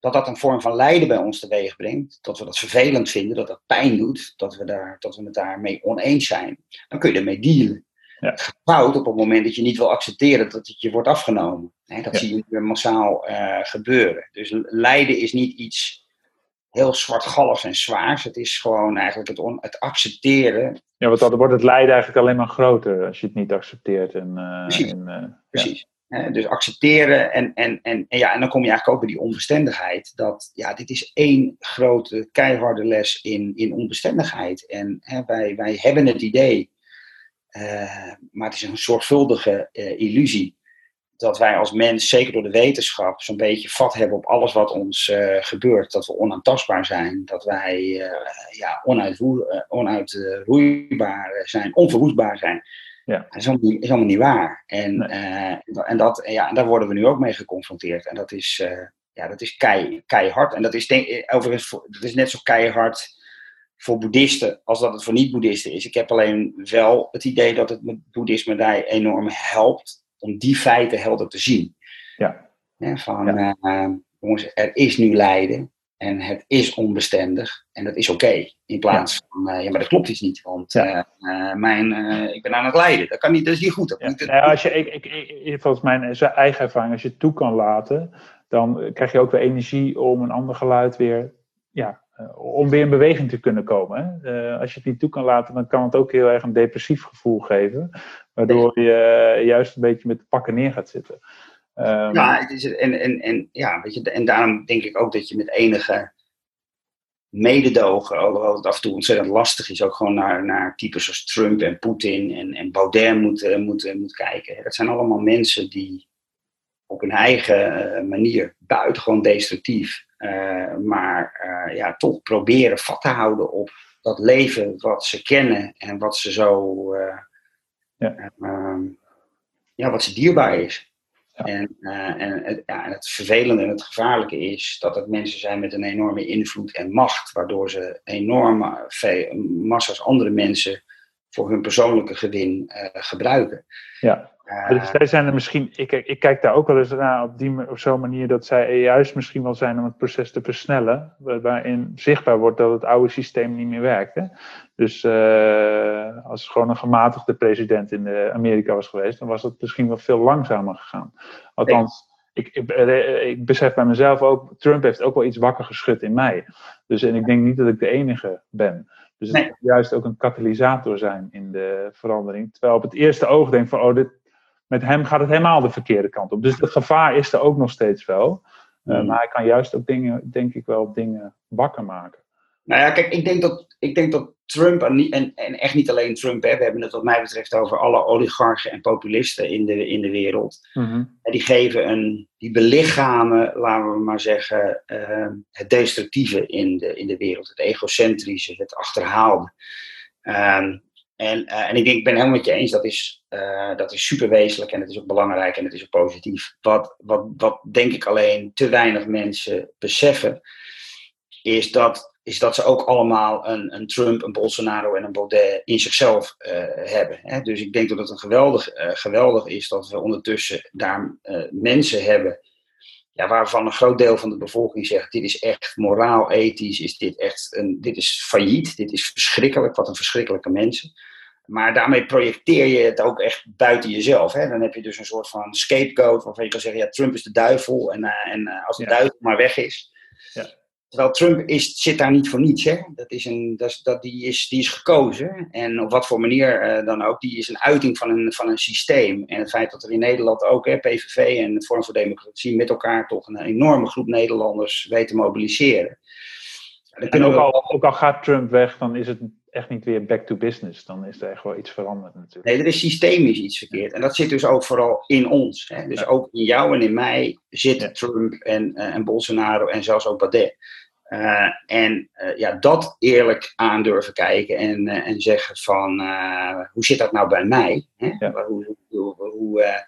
dat dat een vorm van lijden bij ons teweeg brengt, dat we dat vervelend vinden, dat dat pijn doet, dat we, daar, dat we het daarmee oneens zijn, dan kun je ermee dealen. Ja. Fout op het moment dat je niet wil accepteren dat het je wordt afgenomen. dat zie je massaal uh, gebeuren. Dus lijden is niet iets heel zwartgalligs en zwaars. Het is gewoon eigenlijk het, het accepteren. Ja, want dan wordt het lijden eigenlijk alleen maar groter als je het niet accepteert. En, uh, Precies. uh, Precies. Ja. dus accepteren en, en, en, en, ja, en dan kom je eigenlijk ook bij die onbestendigheid. Dat ja, dit is één grote keiharde les in, in onbestendigheid. En hè, wij, wij hebben het idee uh, maar het is een zorgvuldige uh, illusie dat wij als mens, zeker door de wetenschap, zo'n beetje vat hebben op alles wat ons uh, gebeurt. Dat we onaantastbaar zijn, dat wij ja, onuitroeibaar zijn, onverwoestbaar zijn. Ja. Dat is allemaal niet, is allemaal niet waar. En, nee. en, dat, ja, daar worden we nu ook mee geconfronteerd. En dat is, ja, dat is kei, keihard. En dat is, denk, overigens, dat is net zo keihard voor boeddhisten als dat het voor niet-boeddhisten is. Ik heb alleen wel het idee dat het boeddhisme daar enorm helpt om die feiten helder te zien. Ja. van, eh, jongens, er is nu lijden en het is onbestendig en dat is oké. In plaats van, uh, ja, maar dat klopt iets niet, want uh, mijn, ik ben aan het lijden. Dat, kan niet, dat is niet goed. Nou, als je, ik, ik, volgens mijn eigen ervaring, als je het toe kan laten, dan krijg je ook weer energie om een ander geluid weer ja, eh, om weer in beweging te kunnen komen. Hè? Uh, als je het niet toe kan laten, dan kan het ook heel erg een depressief gevoel geven. Waardoor je eh, juist een beetje met de pakken neer gaat zitten. Um, ja, het is, en, en, en, ja weet je, en daarom denk ik ook dat je met enige mededogen, alhoewel het af en toe ontzettend lastig is, ook gewoon naar, naar types als Trump en Poetin en, en Baudet moet, moet, moet kijken. Dat zijn allemaal mensen die op hun eigen manier buitengewoon destructief uh, maar uh, ja, toch proberen vat te houden op dat leven wat ze kennen en wat ze zo, uh, ja. Ehm, ja. wat ze dierbaar is. Ja. En, en, het, ja, het vervelende en het gevaarlijke is dat het mensen zijn met een enorme invloed en macht, waardoor ze enorme massa's andere mensen voor hun persoonlijke gewin gebruiken. Ja. Dus zij zijn er misschien, ik, ik kijk daar ook wel eens naar op, die, op zo'n manier dat zij juist misschien wel zijn om het proces te versnellen, waarin zichtbaar wordt dat het oude systeem niet meer werkt. Hè? Dus uh, als gewoon een gematigde president in Amerika was geweest, dan was het misschien wel veel langzamer gegaan. Althans, ik, ik, eh, ik, besef bij mezelf ook, Trump heeft ook wel iets wakker geschud in mij. Dus en ik denk niet dat ik de enige ben. Dus het nee. juist ook een katalysator zijn in de verandering. Terwijl op het eerste oog denk van, oh, dit, met hem gaat het helemaal de verkeerde kant op. Dus het gevaar is er ook nog steeds wel. Mm. Maar hij kan juist ook dingen, denk ik wel, dingen wakker maken. Nou ja, kijk, ik denk dat, ik denk dat Trump, en, en, en echt niet alleen Trump, hè, we hebben het wat mij betreft over alle oligarchen en populisten in de, in de wereld. Mhm. Die geven een, die belichamen, laten we maar zeggen, ehm, het destructieve in de, in de wereld. Het egocentrische, het achterhaalde. Ehm, en, uh, en ik denk, ik ben helemaal met je eens, dat is, uh, dat is super wezenlijk en het is ook belangrijk en het is ook positief. Wat, wat, wat denk ik alleen te weinig mensen beseffen, is dat is dat ze ook allemaal een, een Trump, een Bolsonaro en een Baudet in zichzelf uh, hebben. Hè? Dus ik denk dat het een geweldig, uh, geweldig is dat we ondertussen daar uh, mensen hebben ja, waarvan een groot deel van de bevolking zegt: dit is echt moraal, ethisch, is dit echt een, dit is failliet, dit is verschrikkelijk, wat een verschrikkelijke mensen. Maar daarmee projecteer je het ook echt buiten jezelf. Hè? Dan heb je dus een soort van scapegoat waarvan je kan zeggen: ja, Trump is de duivel en, en als de ja. duivel maar weg is. Ja Terwijl Trump is, zit daar niet voor niets. Hè? Dat is een, dat, dat, die, is, die is gekozen. En op wat voor manier uh, dan ook. Die is een uiting van een, van een systeem. En het feit dat er in Nederland ook hè, PVV en het Vorm voor Democratie met elkaar toch een enorme groep Nederlanders weten mobiliseren. En ook, al, ook al gaat Trump weg, dan is het echt niet weer back to business. Dan is er echt wel iets veranderd natuurlijk. Nee, er is systemisch iets verkeerd. En dat zit dus ook vooral in ons. Hè? Dus ook in jou en in mij zit Trump en, uh, en Bolsonaro en zelfs ook Baudet. Uh, en uh, ja, dat eerlijk aan durven kijken en, en zeggen van hoe zit dat nou bij mij? Hè? Ja. Hoe, hoe, hoe,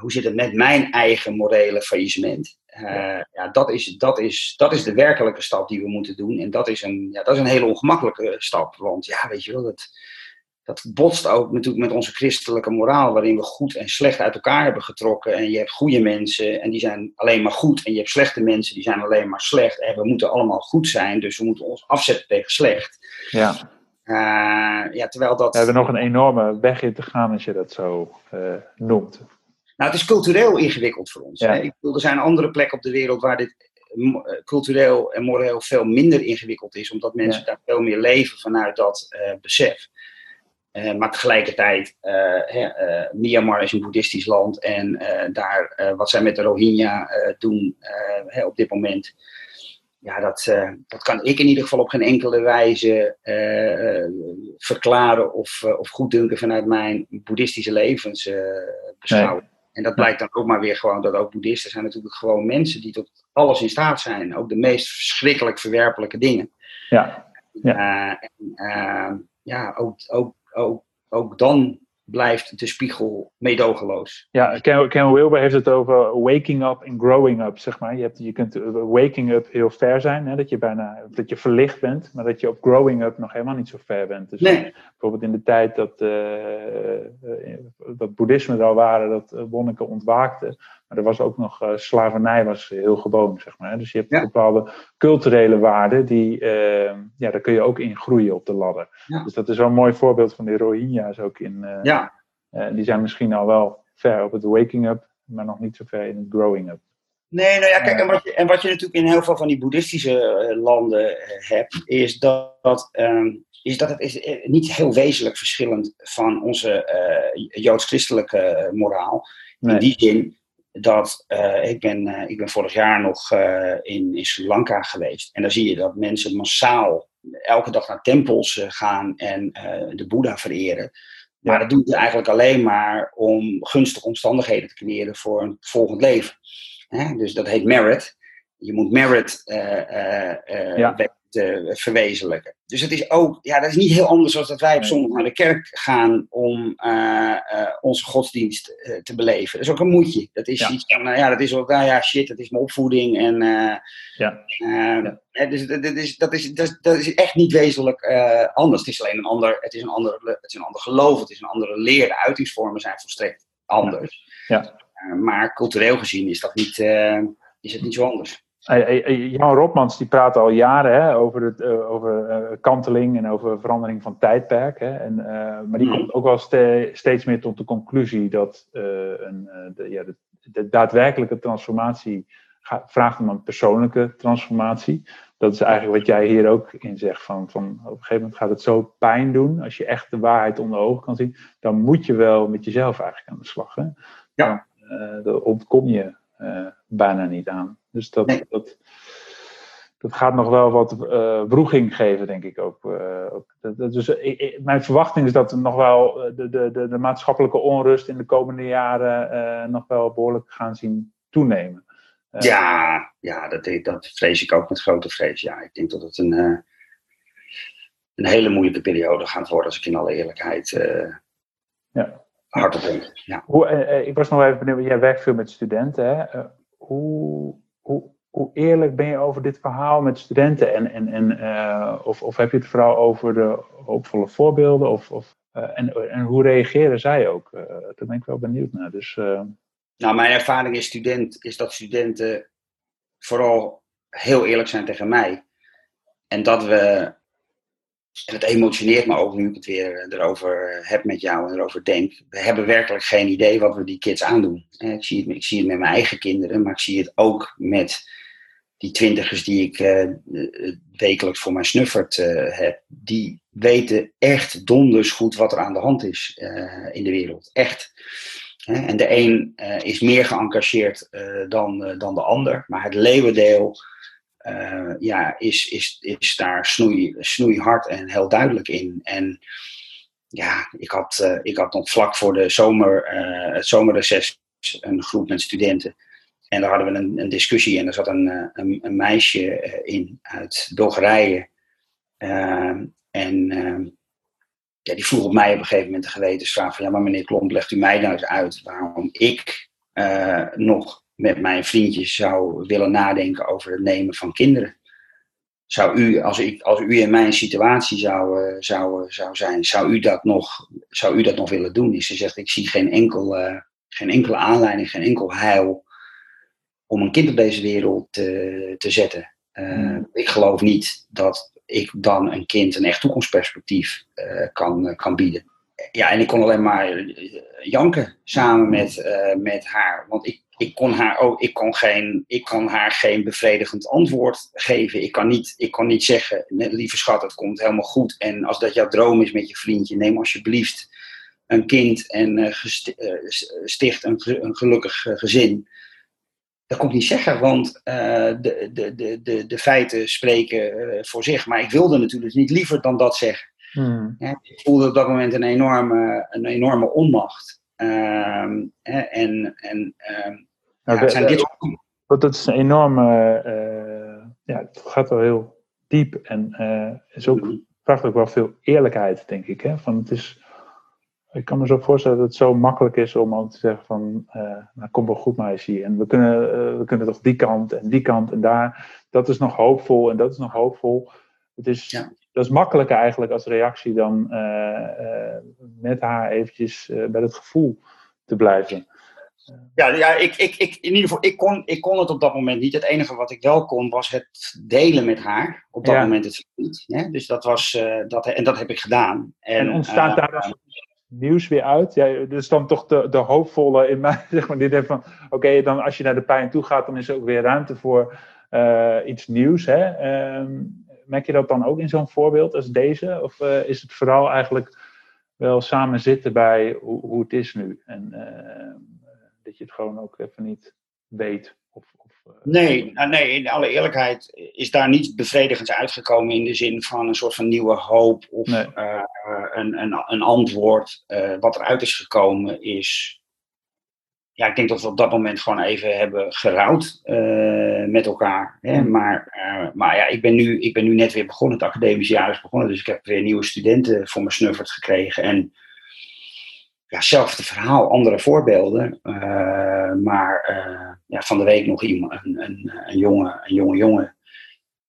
hoe zit het met mijn eigen morele faillissement? Ja. ja, dat, is, dat, is, dat is de werkelijke stap die we moeten doen. En dat is een, ja, dat is een hele ongemakkelijke stap. Want ja, weet je wel, dat, dat botst ook natuurlijk met onze christelijke moraal, waarin we goed en slecht uit elkaar hebben getrokken. En je hebt goede mensen en die zijn alleen maar goed. En je hebt slechte mensen die zijn alleen maar slecht. En we moeten allemaal goed zijn, dus we moeten ons afzetten tegen slecht. Ja. Uh, ja, terwijl dat... We hebben nog een enorme weg in te gaan als je dat zo uh, noemt. Nou, het is cultureel ingewikkeld voor ons. Ja. Hè? Ik bedoel, er zijn andere plekken op de wereld waar dit eh, cultureel en moreel veel minder ingewikkeld is, omdat mensen ja. daar veel meer leven vanuit dat uh, besef. Uh, maar tegelijkertijd, uh, uh, Myanmar is een boeddhistisch land en daar, wat zij met de Rohingya doen op dit moment, ja, dat, dat kan ik in ieder geval op geen enkele wijze verklaren of, of goeddunken vanuit mijn boeddhistische levensbeschouwing. En dat blijkt dan ook maar weer gewoon dat ook boeddhisten zijn natuurlijk gewoon mensen die tot alles in staat zijn. Ook de meest verschrikkelijk verwerpelijke dingen. Ja. Ja, en, ja ook, ook ook, ook dan blijft de spiegel meedogenloos. Ja, Ken, Ken Wilber heeft het over waking up en growing up, zeg maar. Je, hebt, je kunt waking up heel ver zijn, hè, dat je bijna dat je verlicht bent, maar dat je op growing up nog helemaal niet zo ver bent. Dus nee. bijvoorbeeld in de tijd dat, uh, dat boeddhisme er al waren, dat monniken ontwaakten, maar er was ook nog uh, slavernij was heel gewoon, zeg maar. Dus je hebt ja. bepaalde culturele waarden, die, uh, ja, daar kun je ook in groeien op de ladder. Ja. Dus dat is wel een mooi voorbeeld van de Rohingya's ook in. Uh, ja. die zijn misschien al wel ver op het waking up, maar nog niet zo ver in het growing up. Nee, nou ja, kijk, en wat, je, en wat je natuurlijk in heel veel van die boeddhistische landen hebt, is dat, dat um, is dat het is niet heel wezenlijk verschillend van onze uh, joods-christelijke moraal. Nee. In die zin dat uh, ik, ben, uh, ik ben vorig jaar nog uh, in, in Sri Lanka geweest. En dan zie je dat mensen massaal elke dag naar tempels gaan en de Boeddha vereren. Maar dat doen ze eigenlijk alleen maar om gunstige omstandigheden te creëren voor een volgend leven. Hè? Dus dat heet merit. Je moet merit ja te verwezenlijken. Dus het is ook, ja, dat is niet heel anders dan dat wij op zondag naar de kerk gaan om uh, uh, onze godsdienst uh, te beleven. Dat is ook een moedje. Dat is ja. iets van, ja, dat is ook, nou ja, shit, dat is mijn opvoeding. En, ja. ja. Dus dat is, dat, is, dat, is, dat is echt niet wezenlijk anders. Het is alleen een ander, het is een ander, het is een ander geloof, het is een andere leer. De uitingsvormen zijn volstrekt anders. Ja. maar cultureel gezien is dat niet, is het niet zo anders. Jan Rotmans die praat al jaren hè, over, het, uh, over uh, kanteling en over verandering van tijdperk. Hè, en, uh, maar die komt ook wel ste steeds meer tot de conclusie dat een, de, ja, de, de, daadwerkelijke transformatie vraagt om een persoonlijke transformatie. Dat is eigenlijk wat jij hier ook in zegt. Van, van op een gegeven moment gaat het zo pijn doen. Als je echt de waarheid onder ogen kan zien. Dan moet je wel met jezelf eigenlijk aan de slag. Hè? Ja. Dan, daar ontkom je bijna niet aan. Dus dat, Nee. dat, dat gaat nog wel wat uh, wroeging geven, denk ik ook. Uh, ook. Dat, dat, dus ik, ik, mijn verwachting is dat er nog wel de, de, de, de maatschappelijke onrust in de komende jaren uh, nog wel behoorlijk gaan zien toenemen. ja, ja dat, dat vrees ik ook met grote vrees. Ja, ik denk dat het een, een hele moeilijke periode gaat worden, als ik in alle eerlijkheid ja. hardop denk. Ja. Hoe, ik was nog even benieuwd, jij werkt veel met studenten. Hè? Hoe, hoe, eerlijk ben je over dit verhaal met studenten? En, en, en, uh, of, of heb je het vooral over de hoopvolle voorbeelden? Of, of, uh, en, en hoe reageren zij ook? Uh, daar ben ik wel benieuwd naar. Dus, Nou, mijn ervaring is, student, is dat studenten vooral heel eerlijk zijn tegen mij. En dat we, en het emotioneert me ook nu ik het weer erover heb met jou en erover denk. We hebben werkelijk geen idee wat we die kids aandoen. Ik zie het, ik zie het met mijn eigen kinderen, maar ik zie het ook met die twintigers die ik wekelijks voor mijn snuffert heb, die weten echt donders goed wat er aan de hand is in de wereld. Echt. En de een is meer geëngageerd dan, dan de ander, maar het leeuwendeel ja, is, is, is daar snoei, snoeihard en heel duidelijk in. En ja, ik had, ik had nog vlak voor de zomer, het zomerreces een groep met studenten. En daar hadden we een, een discussie en er zat een, een, meisje in uit Bulgarije. Uh, en uh, ja, die vroeg op mij op een gegeven moment de gewetensvraag van... ja, maar meneer Klomp, legt u mij nou eens uit waarom ik nog met mijn vriendjes zou willen nadenken over het nemen van kinderen. Zou u, als, ik, als u in mijn situatie zou, uh, zou, zou zijn, zou u, dat nog, zou u dat nog willen doen? Dus ze zegt, ik zie geen, enkel, uh, geen enkele aanleiding, geen enkel heil om een kind op deze wereld te, te zetten. Uh, mm. Ik geloof niet dat ik dan een kind een echt toekomstperspectief kan, kan bieden. Ja, en ik kon alleen maar janken samen met, uh, met haar. Want ik, ik, kon haar ook, ik, kon geen, ik kon haar geen bevredigend antwoord geven. Ik kan niet, ik kon niet zeggen, lieve schat, het komt helemaal goed. En als dat jouw droom is met je vriendje, neem alsjeblieft een kind en uh, sticht een, een gelukkig gezin. Dat kon ik niet zeggen, want de, de, de, de, de feiten spreken voor zich. Maar ik wilde natuurlijk niet liever dan dat zeggen. Hmm. Ja, ik voelde op dat moment een enorme, een enorme onmacht. Uh, en en ja, zijn dit... Want dat is een enorme. Uh, ja, het gaat wel heel diep en is ook, vraagt ook wel veel eerlijkheid, denk ik. Hè? Van het is, ik kan me zo voorstellen dat het zo makkelijk is om al te zeggen van, uh, nou kom wel goed meisje. En we kunnen, uh, we kunnen toch die kant en die kant en daar. Dat is nog hoopvol en dat is nog hoopvol. Het is, ja. Dat is makkelijker eigenlijk als reactie dan uh, met haar eventjes bij het gevoel te blijven. Ja, ja ik, ik, ik, in ieder geval, ik kon, ik kon het op dat moment niet. Het enige wat ik wel kon, was het delen met haar. Op dat Ja. moment het niet. Hè? Dus dat was, eh, dat, en dat heb ik gedaan. En, En ontstaat eh, daar dan nieuws weer uit? Ja, dus dan toch de, de hoopvolle in mij, *laughs* zeg maar, die denkt van, oké, dan als je naar de pijn toe gaat, dan is er ook weer ruimte voor eh, iets nieuws. Hè? Ehm, merk je dat dan ook in zo'n voorbeeld als deze? Of eh, is het vooral eigenlijk wel samen zitten bij hoe, hoe het is nu? En eh, dat je het gewoon ook even niet weet? Of, of, eh, Nee, nou, nee, in alle eerlijkheid is daar niets bevredigends uitgekomen in de zin van een soort van nieuwe hoop of Nee. een, een, een antwoord. Wat eruit is gekomen is, ja, ik denk dat we op dat moment gewoon even hebben gerouwd eh, met elkaar. Hè? Mm. Maar, eh, maar ja, ik ben, nu, ik ben nu net weer begonnen, het academisch jaar is begonnen, dus ik heb weer nieuwe studenten voor mijn snuffert gekregen. En ja, hetzelfde verhaal, andere voorbeelden. Eh, maar ja, van de week nog iemand, een, een, een, jonge, een jonge jongen.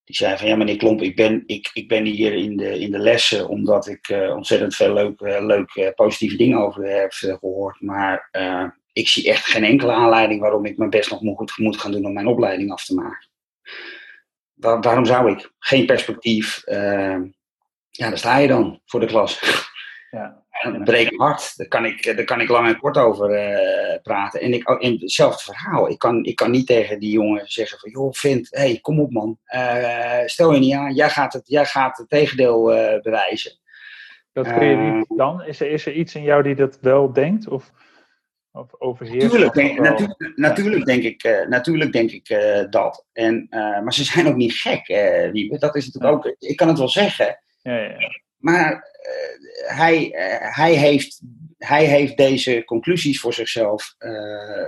Die zei van ja, meneer Klomp, ik ben, ik, ik ben hier in de, in de lessen omdat ik ontzettend veel leuke, leuke positieve dingen over u heb eh, gehoord. Maar ik zie echt geen enkele aanleiding waarom ik mijn best nog moet, moet gaan doen om mijn opleiding af te maken. Waar- waarom zou ik? Geen perspectief. eh, ja, daar sta je dan voor de klas. Ja. *laughs* En breek hart, daar kan, ik, daar kan ik lang en kort over uh, praten. En ik, in hetzelfde verhaal. Ik kan, ik kan niet tegen die jongen zeggen van, joh, vind, hey, kom op man. Uh, stel je niet aan, jij gaat het, jij gaat het tegendeel uh, bewijzen. Dat kun je niet dan? Is er, is er iets in jou die dat wel denkt? Of, of overheerst? Natuurlijk denk, natuurlijk, natuurlijk denk ik, natuurlijk denk ik dat. En, maar ze zijn ook niet gek, Wiebe. Dat is natuurlijk ook... Ik kan het wel zeggen. Ja, ja. Maar hij, hij, heeft, hij heeft deze conclusies voor zichzelf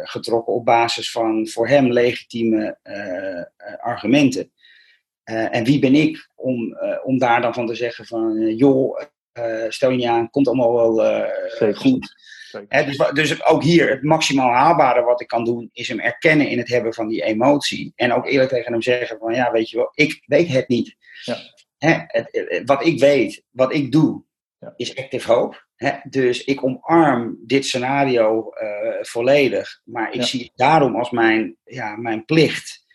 getrokken op basis van voor hem legitieme argumenten. en wie ben ik om, om daar dan van te zeggen van, joh, stel je niet aan, komt allemaal wel goed. Dus, dus ook hier, het maximaal haalbare wat ik kan doen, is hem erkennen in het hebben van die emotie. En ook eerlijk tegen hem zeggen van, ja, weet je wel, ik weet het niet. Ja. Hè, het, wat ik weet, wat ik doe, ja. is active hope. Hè? Dus ik omarm dit scenario uh, volledig. Maar ik ja. zie het daarom als mijn, ja, mijn plicht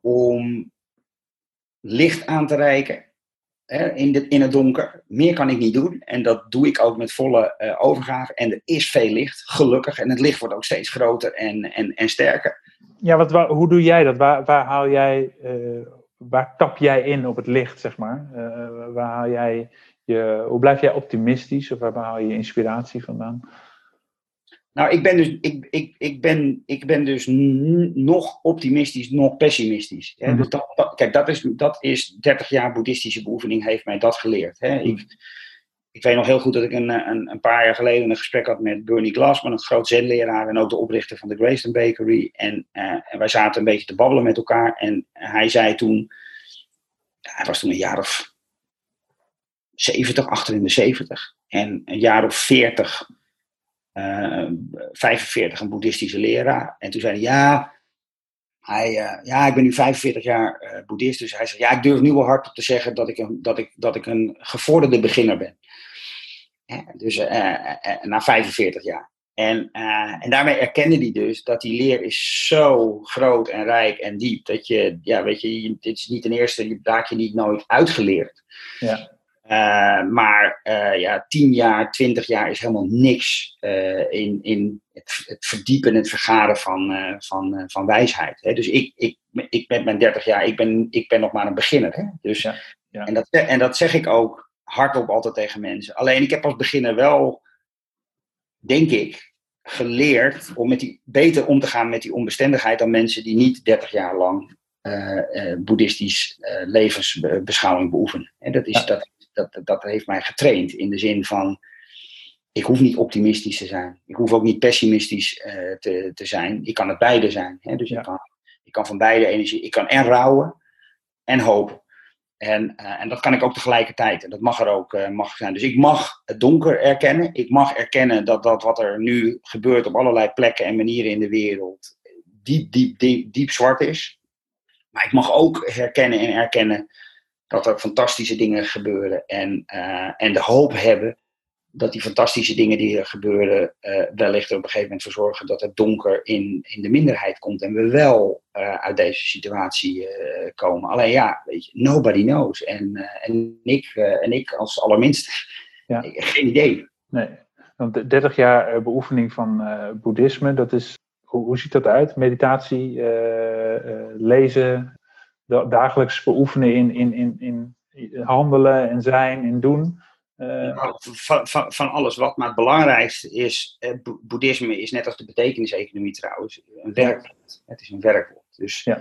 om licht aan te reiken in, in het donker. Meer kan ik niet doen. En dat doe ik ook met volle uh, overgave. En er is veel licht, gelukkig. En het licht wordt ook steeds groter en, en, en sterker. Ja, wat, hoe doe jij dat? Waar, waar haal jij... Uh waar tap jij in op het licht, zeg maar? Uh, waar haal jij je, hoe blijf jij optimistisch of waar haal je inspiratie vandaan? Nou, ik ben dus, ik, ik, ik ben, ik ben dus nog optimistisch, nog pessimistisch. Hè? Dat, dat, kijk, dat is, dat is 30 jaar boeddhistische beoefening heeft mij dat geleerd. Hè? Ik, ik weet nog heel goed dat ik een, een, een, paar jaar geleden een gesprek had met Bernie Glassman, een groot zenleraar en ook de oprichter van de Grayston Bakery. En, uh, en, wij zaten een beetje te babbelen met elkaar. En hij zei toen, hij was toen een jaar of 70, achter in de 70. En een jaar of 40, uh, 45, een boeddhistische leraar. En toen zei hij, ja, hij, uh, ja, ik ben nu 45 jaar uh, boeddhist, dus hij zei, ja, ik durf nu wel hardop te zeggen dat ik een, dat ik, dat ik een gevorderde beginner ben. dus na 45 jaar. En, en daarmee erkende hij dus dat die leer is zo groot en rijk en diep, dat je, ja, weet je, dit is niet ten eerste, je raak je niet nooit uitgeleerd. Ja. Uh, maar uh, ja, tien jaar, twintig jaar is helemaal niks uh, in, in het, het, verdiepen en het vergaren van, van, van wijsheid. Hè? Dus ik, ik, ik met mijn dertig jaar, ik ben, ik ben nog maar een beginner. Hè? Dus, ja, ja. En, dat, en dat zeg ik ook hardop altijd tegen mensen. Alleen ik heb als beginner wel, denk ik, geleerd om met die, beter om te gaan met die onbestendigheid dan mensen die niet dertig jaar lang boeddhistisch levensbeschouwing beoefenen. En dat is Ja. dat dat, dat heeft mij getraind in de zin van, ik hoef niet optimistisch te zijn. Ik hoef ook niet pessimistisch uh, te, te zijn. Ik kan het beide zijn. Hè? Dus Ja. ik, kan, ik kan van beide energie, ik kan en rouwen en hopen. En, uh, en dat kan ik ook tegelijkertijd. En dat mag er ook uh, mag zijn. Dus ik mag het donker erkennen. Ik mag erkennen dat dat wat er nu gebeurt op allerlei plekken en manieren in de wereld diep, diep, diep, diep zwart is. Maar ik mag ook herkennen en erkennen dat er fantastische dingen gebeuren. En, uh, en de hoop hebben dat die fantastische dingen die er gebeuren, uh, wellicht er op een gegeven moment voor zorgen dat het donker in, in de minderheid komt. En we wel uh, uit deze situatie komen. Alleen ja, weet je, nobody knows. En, en, ik, en ik als allerminste, *laughs* Ja. *laughs* geen idee. Nee, want de 30 jaar eh, beoefening van eh, boeddhisme, dat is, hoe, hoe ziet dat uit? Meditatie, eh, eh, lezen, dagelijks beoefenen in, in, in, in handelen en zijn en doen. Eh, Van, van, van alles wat, maar het belangrijkste is, eh, bo- boeddhisme is net als de betekeniseconomie trouwens, een werkwoord. Het is een werkwoord. Dus Ja.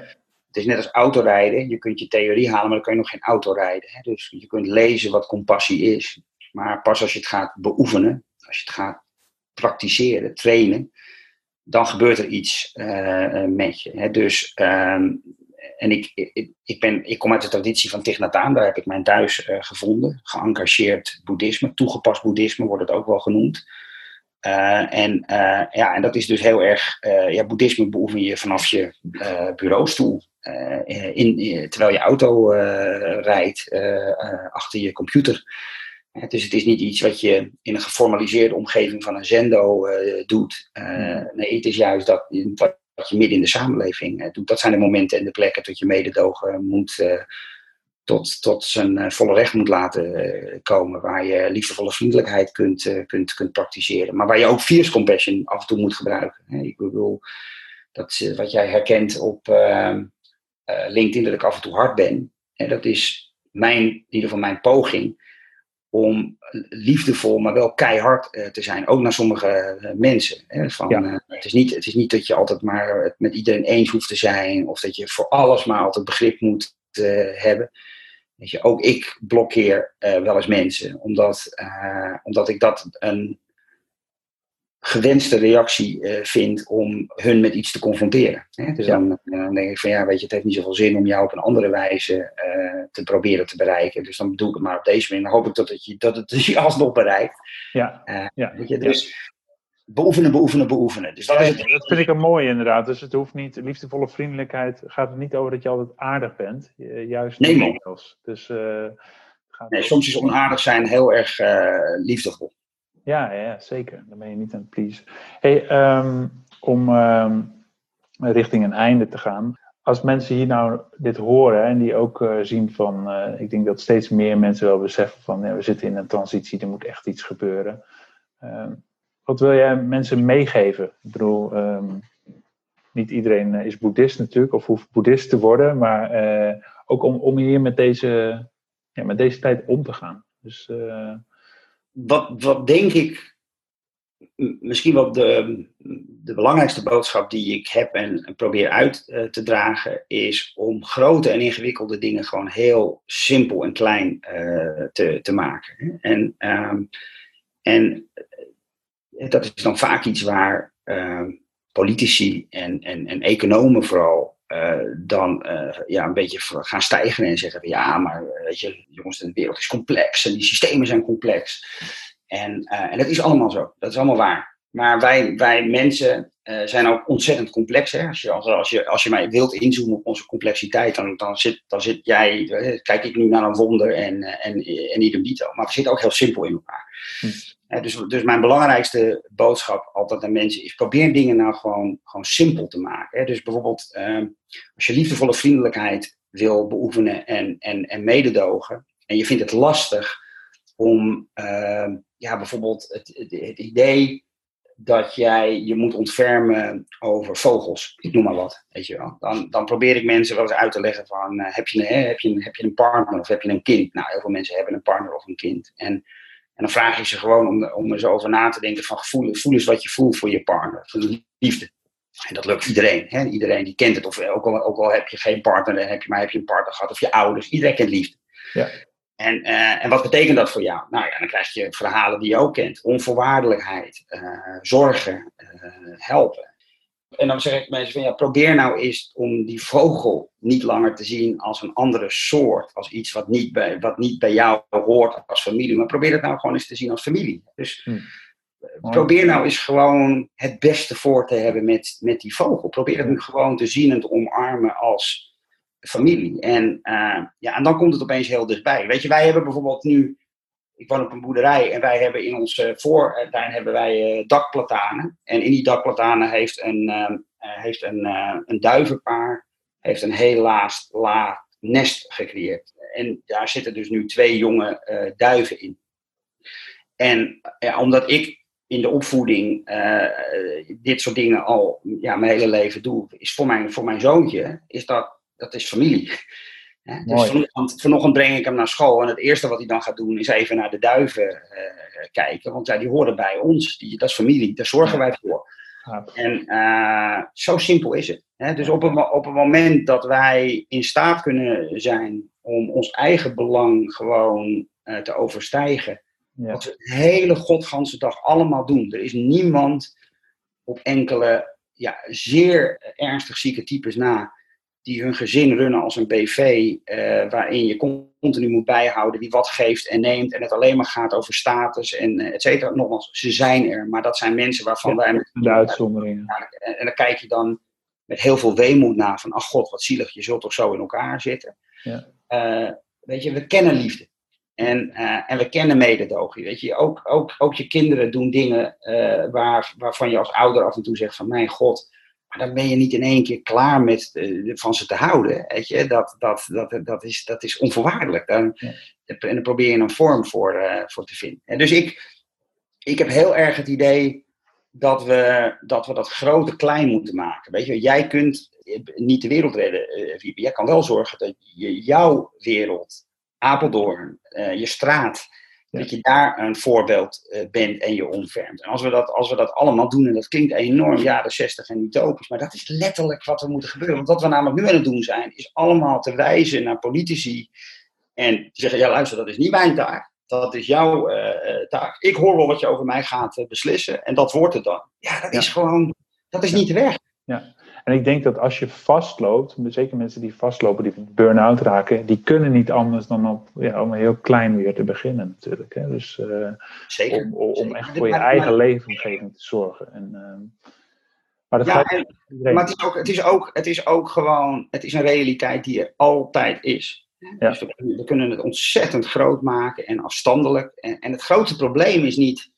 het is net als autorijden. Je kunt je theorie halen, maar dan kan je nog geen auto rijden. Hè? Dus je kunt lezen wat compassie is. Maar pas als je het gaat beoefenen, als je het gaat praktiseren, trainen, dan gebeurt er iets eh, eh, met je. Hè? Dus, ehm, en ik, ik, ik, ben, ik kom uit de traditie van Thich Nhat Hanh, daar heb ik mijn thuis eh, gevonden. Geëngageerd boeddhisme, toegepast boeddhisme wordt het ook wel genoemd. Uh, en, uh, ja, en dat is dus heel erg, ja, boeddhisme beoefen je vanaf je bureaustoel. In, in, terwijl je auto rijdt, achter je computer. dus het is niet iets wat je in een geformaliseerde omgeving van een zendo doet. nee, het is juist dat, dat je midden in de samenleving doet. Dat zijn de momenten en de plekken dat je mededogen moet, tot, tot zijn volle recht moet laten komen. Waar je liefdevolle vriendelijkheid kunt, kunt, kunt praktiseren. Maar waar je ook fierce compassion af en toe moet gebruiken. Ik bedoel, dat wat jij herkent op LinkedIn, dat ik af en toe hard ben. Dat is mijn, in ieder geval mijn poging om liefdevol, maar wel keihard uh, te zijn. Ook naar sommige uh, mensen. Hè, van, ja. uh, het, is niet, het is niet dat je altijd maar het met iedereen eens hoeft te zijn. Of dat je voor alles maar altijd begrip moet hebben. Weet je, ook ik blokkeer wel eens mensen. Omdat, omdat ik dat een gewenste reactie uh, vindt om hun met iets te confronteren. Hè? Dus dan, eh, dan, denk ik van ja, weet je, het heeft niet zoveel zin om jou op een andere wijze uh, te proberen te bereiken. Dus dan doe ik het maar op deze manier. Dan hoop ik dat het je, dat het *laughs* je alsnog bereikt. Ja. ja. Weet je, dus beoefenen, beoefenen, beoefenen. Dus dat, is het. dat vind ik een mooi inderdaad. Dus het hoeft niet, liefdevolle vriendelijkheid gaat het niet over dat je altijd aardig bent. Juist nee, man. Dus, gaat nee, soms is onaardig zijn heel erg liefdevol. Ja, ja, zeker. Dan ben je niet aan het please. Hey, um, om um, richting een einde te gaan. Als mensen hier nou dit horen en die ook uh, zien van, uh, ik denk dat steeds meer mensen wel beseffen van, we zitten in een transitie, er moet echt iets gebeuren. Um, wat wil jij mensen meegeven? Ik bedoel, niet iedereen is boeddhist natuurlijk, of hoeft boeddhist te worden, maar ook om, om hier met deze, ja, met deze tijd om te gaan. Dus wat, wat denk ik misschien wel de, de belangrijkste boodschap die ik heb en, probeer uit uh, te dragen, is om grote en ingewikkelde dingen gewoon heel simpel en klein uh, te, te maken. En, um, en dat is dan vaak iets waar uh, politici en, en, en economen vooral uh, dan uh, ja, een beetje gaan stijgen en zeggen: ja, maar weet je, jongens, de wereld is complex en die systemen zijn complex. En, en dat is allemaal zo, dat is allemaal waar. Maar wij, wij mensen zijn ook ontzettend complex. Hè? Als, je, als, je, als je mij wilt inzoomen op onze complexiteit, dan, dan, zit, dan zit jij, kijk ik nu naar een wonder en, en, en idem. Maar we zitten ook heel simpel in elkaar. Hm. Dus, dus mijn belangrijkste boodschap altijd aan mensen is: probeer dingen nou gewoon, gewoon simpel te maken. Dus bijvoorbeeld, uh, als je liefdevolle vriendelijkheid wil beoefenen en, en, en mededogen, en je vindt het lastig om uh, ja, bijvoorbeeld het, het, idee dat jij je moet ontfermen over vogels, ik noem maar wat, weet je wel. Dan, dan probeer ik mensen wel eens uit te leggen van, uh, heb, je een, heb, je een, heb je een partner of heb je een kind? Nou, heel veel mensen hebben een partner of een kind. En, en dan vraag je ze gewoon om, om er zo over na te denken van, voel, voel eens wat je voelt voor je partner, voor de liefde. En dat lukt iedereen. Hè? Iedereen die kent het. Of ook al, ook al heb je geen partner, heb je, maar heb je een partner gehad. Of je ouders. Iedereen kent liefde. Ja. En, uh, en wat betekent dat voor jou? Nou ja, dan krijg je verhalen die je ook kent. Onvoorwaardelijkheid, uh, zorgen, uh, helpen. En dan zeg ik mensen van ja, probeer nou eens om die vogel niet langer te zien als een andere soort. Als iets wat niet bij, wat niet bij jou hoort als familie. Maar probeer het nou gewoon eens te zien als familie. Dus hm. probeer nou eens gewoon het beste voor te hebben met, met die vogel. Probeer het nu gewoon te zien en te omarmen als familie. En, uh, ja, en dan komt het opeens heel dichtbij. Weet je, wij hebben bijvoorbeeld nu, ik woon op een boerderij en wij hebben in onze voortuin hebben wij uh, dakplatanen. En in die dakplatanen heeft een, uh, heeft een, een duivenpaar heeft een heel laag nest gecreëerd. En daar zitten dus nu twee jonge duiven in. En omdat ik in de opvoeding dit soort dingen al ja, mijn hele leven doe, is voor mijn, voor mijn zoontje is dat dat is familie. Dus vanochtend, vanochtend, breng ik hem naar school en het eerste wat hij dan gaat doen is even naar de duiven uh, kijken. Want ja, die horen bij ons, die, dat is familie, daar zorgen wij voor. En uh, zo simpel is het. Hè? Dus op een, op een moment dat wij in staat kunnen zijn om ons eigen belang gewoon uh, te overstijgen. Ja. Wat we de hele godganse dag allemaal doen. Er is niemand op enkele ja, zeer ernstig zieke types na die hun gezin runnen als een BV, uh, waarin je continu moet bijhouden wie wat geeft en neemt en het alleen maar gaat over status en uh, et cetera. Nogmaals, ze zijn er, maar dat zijn mensen waarvan ja, wij... Met, de uitzonderingen. En, en, dan kijk je dan met heel veel weemoed naar van, ach god, wat zielig, je zult toch zo in elkaar zitten. Ja. Uh, weet je, we kennen liefde. En, en we kennen mededogen. Weet je, ook, ook, ook je kinderen doen dingen waar, waarvan je als ouder af en toe zegt van, mijn god dan ben je niet in één keer klaar met uh, van ze te houden. Weet je? Dat, dat, dat, dat, is, dat is onvoorwaardelijk. Dan, ja. En dan probeer je een vorm voor, uh, voor te vinden. En dus ik, ik heb heel erg het idee dat we, dat we dat grote klein moeten maken. Weet je, jij kunt niet de wereld redden, uh, Jij kan wel zorgen dat je jouw wereld, Apeldoorn, je straat, dat je daar een voorbeeld uh, bent en je omvermt. En als we, dat, als we dat allemaal doen, en dat klinkt enorm jaren 60 en utopisch, maar dat is letterlijk wat er moet gebeuren. Want wat we namelijk nu aan het doen zijn, is allemaal te wijzen naar politici en zeggen, ja luister, dat is niet mijn taak. Dat is jouw uh, taak. Ik hoor wel wat je over mij gaat beslissen en dat wordt het dan. Ja, dat is gewoon, dat is niet de weg. Ja. En ik denk dat als je vastloopt, zeker mensen die vastlopen, die burn-out raken, die kunnen niet anders dan op, ja, om heel klein weer te beginnen natuurlijk. Hè. Dus uh, zeker, om, om zeker. echt voor je eigen leefomgeving te zorgen. En, uh, maar, dat ja, gaat en, maar het, is ook, het, is ook, het is ook gewoon, het is een realiteit die er altijd is. Ja. Dus we, we, kunnen het ontzettend groot maken en afstandelijk. En, en het grootste probleem is niet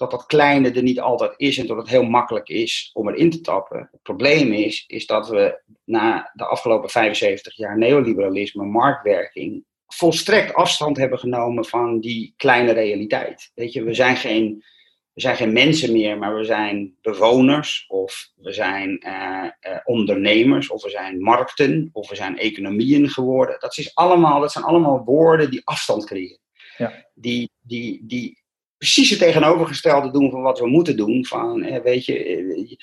dat dat kleine er niet altijd is en dat het heel makkelijk is om erin te tappen. Het probleem is, is dat we na de afgelopen 75 jaar neoliberalisme, marktwerking, volstrekt afstand hebben genomen van die kleine realiteit. Weet je, we zijn geen, we zijn geen mensen meer, maar we zijn bewoners of we zijn uh, uh, ondernemers of we zijn markten of we zijn economieën geworden. Dat, is allemaal, dat zijn allemaal woorden die afstand creëren. Ja. Die, die, die precies het tegenovergestelde doen van wat we moeten doen. Van, weet je, eh,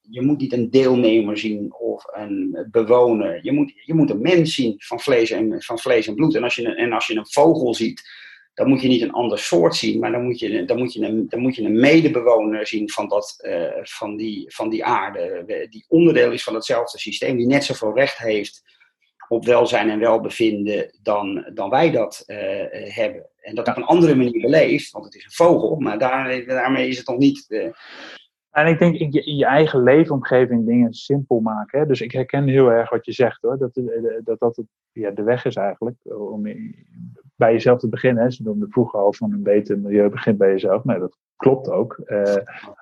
je moet niet een deelnemer zien of een bewoner. Je moet, je moet een mens zien van vlees, en, van vlees en bloed. En als, je een, en als je een vogel ziet, dan moet je niet een ander soort zien, maar dan moet je, dan moet je, een, dan moet je een medebewoner zien van, dat, uh, van, die, van die aarde. Die onderdeel is van hetzelfde systeem, die net zoveel recht heeft op welzijn en welbevinden dan, dan wij dat uh, hebben. En dat op een andere manier beleeft, want het is een vogel, maar daar, daarmee is het nog niet. Uh... En ik denk in je, in je, eigen leefomgeving dingen simpel maken. Hè? Dus ik herken heel erg wat je zegt hoor. Dat dat, dat het, ja, de weg is eigenlijk om bij jezelf te beginnen. Hè? Ze noemden vroeger al van een beter milieu begint bij jezelf. Maar dat klopt ook. Uh,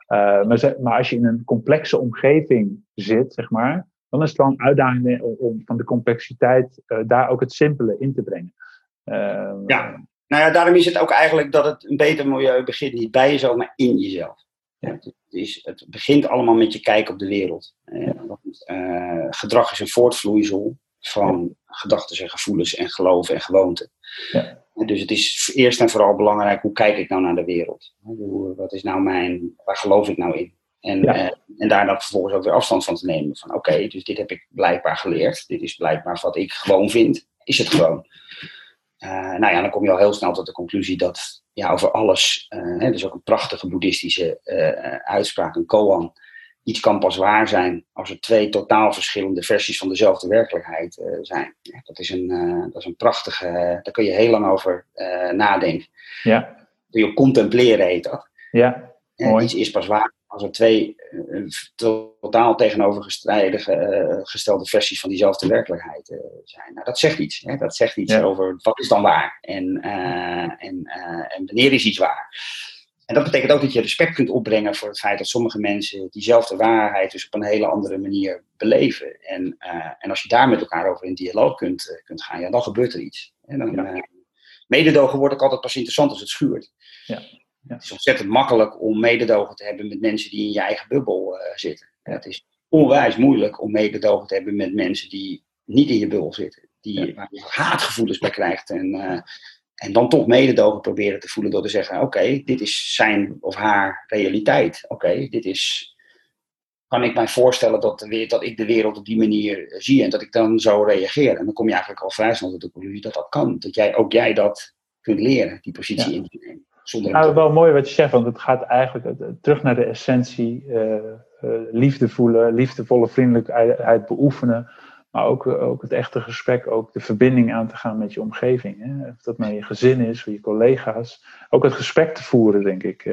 maar, maar als je in een complexe omgeving zit, zeg maar, dan is het wel een uitdaging om, van de complexiteit uh, daar ook het simpele in te brengen. Uh, ja, nou ja, daarom is het ook eigenlijk dat het een beter milieu begint niet bij jezelf, maar in jezelf. Ja. Het, is, het begint allemaal met je kijk op de wereld. Uh, gedrag is een voortvloeisel van ja. gedachten en gevoelens en geloven en gewoonten. Ja. Dus het is eerst en vooral belangrijk, hoe kijk ik nou naar de wereld? Hoe, wat is nou mijn, waar geloof ik nou in? En, ja. uh, en daar dan vervolgens ook weer afstand van te nemen. Van oké, okay, dus dit heb ik blijkbaar geleerd. Dit is blijkbaar wat ik gewoon vind. Is het gewoon. Uh, nou ja, dan kom je al heel snel tot de conclusie dat ja, over alles, uh, hè, dus ook een prachtige boeddhistische uitspraak, een koan, iets kan pas waar zijn als er twee totaal verschillende versies van dezelfde werkelijkheid zijn. Ja, dat, is een, dat is een prachtige, daar kun je heel lang over nadenken. Ja. Je contempleren heet dat. Ja, mooi. Iets is pas waar als er twee uh, totaal tegenovergestelde versies van diezelfde werkelijkheid uh, zijn. Nou, dat zegt iets. Hè? Dat zegt iets ja. over wat is dan waar en, en, en wanneer is iets waar. En dat betekent ook dat je respect kunt opbrengen voor het feit dat sommige mensen diezelfde waarheid dus op een hele andere manier beleven. En, en als je daar met elkaar over in dialoog kunt, kunt gaan, ja, dan gebeurt er iets. En dan, mededogen wordt ook altijd pas interessant als het schuurt. Ja. Ja. Het is ontzettend makkelijk om mededogen te hebben met mensen die in je eigen bubbel uh, zitten. Ja, het is onwijs moeilijk om mededogen te hebben met mensen die niet in je bubbel zitten. Die, ja. Waar je haatgevoelens bij krijgt. En, uh, en dan toch mededogen proberen te voelen door te zeggen: Oké, okay, dit is zijn of haar realiteit. Oké, okay, dit is. Kan ik mij voorstellen dat, de, dat ik de wereld op die manier zie en dat ik dan zo reageer? En dan kom je eigenlijk al vrij snel tot de conclusie dat dat kan. Dat jij, ook jij dat kunt leren, die positie in te nemen. Nou, wel mooi wat je zegt, want het gaat eigenlijk terug naar de essentie. Uh, uh, liefde voelen, liefdevolle vriendelijkheid beoefenen. Maar ook, ook het echte gesprek, ook de verbinding aan te gaan met je omgeving. Hè? Of dat nou je gezin is, of je collega's. Ook het gesprek te voeren, denk ik.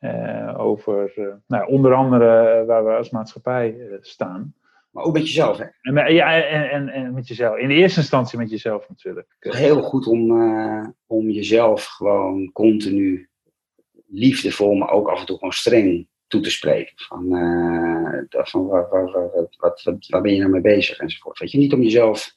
Uh, over nou, onder andere waar we als maatschappij staan. Maar ook met jezelf, hè? En, ja, en, en, en, met jezelf. In de eerste instantie met jezelf natuurlijk. Heel goed om, uh, om jezelf gewoon continu liefdevol, maar ook af en toe gewoon streng toe te spreken. Van, van waar, waar, waar, wat, waar, ben je nou mee bezig enzovoort. Weet je, niet om jezelf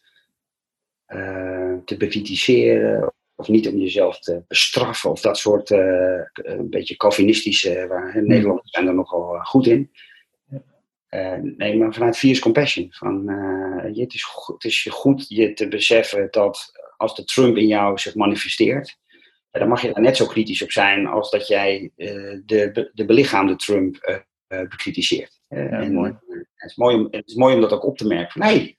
te bekritiseren of niet om jezelf te bestraffen of dat soort een beetje Calvinistische, waar in Nederland zijn er nogal goed in. Uh, nee, maar vanuit Fierce Compassion. Van, uh, het, is goed, het is goed je te beseffen dat als de Trump in jou zich manifesteert, dan mag je daar net zo kritisch op zijn als dat jij uh, de, de belichaamde Trump. Ja, en, mooi. Het, is mooi om, het is mooi om dat ook op te merken. Van, hey,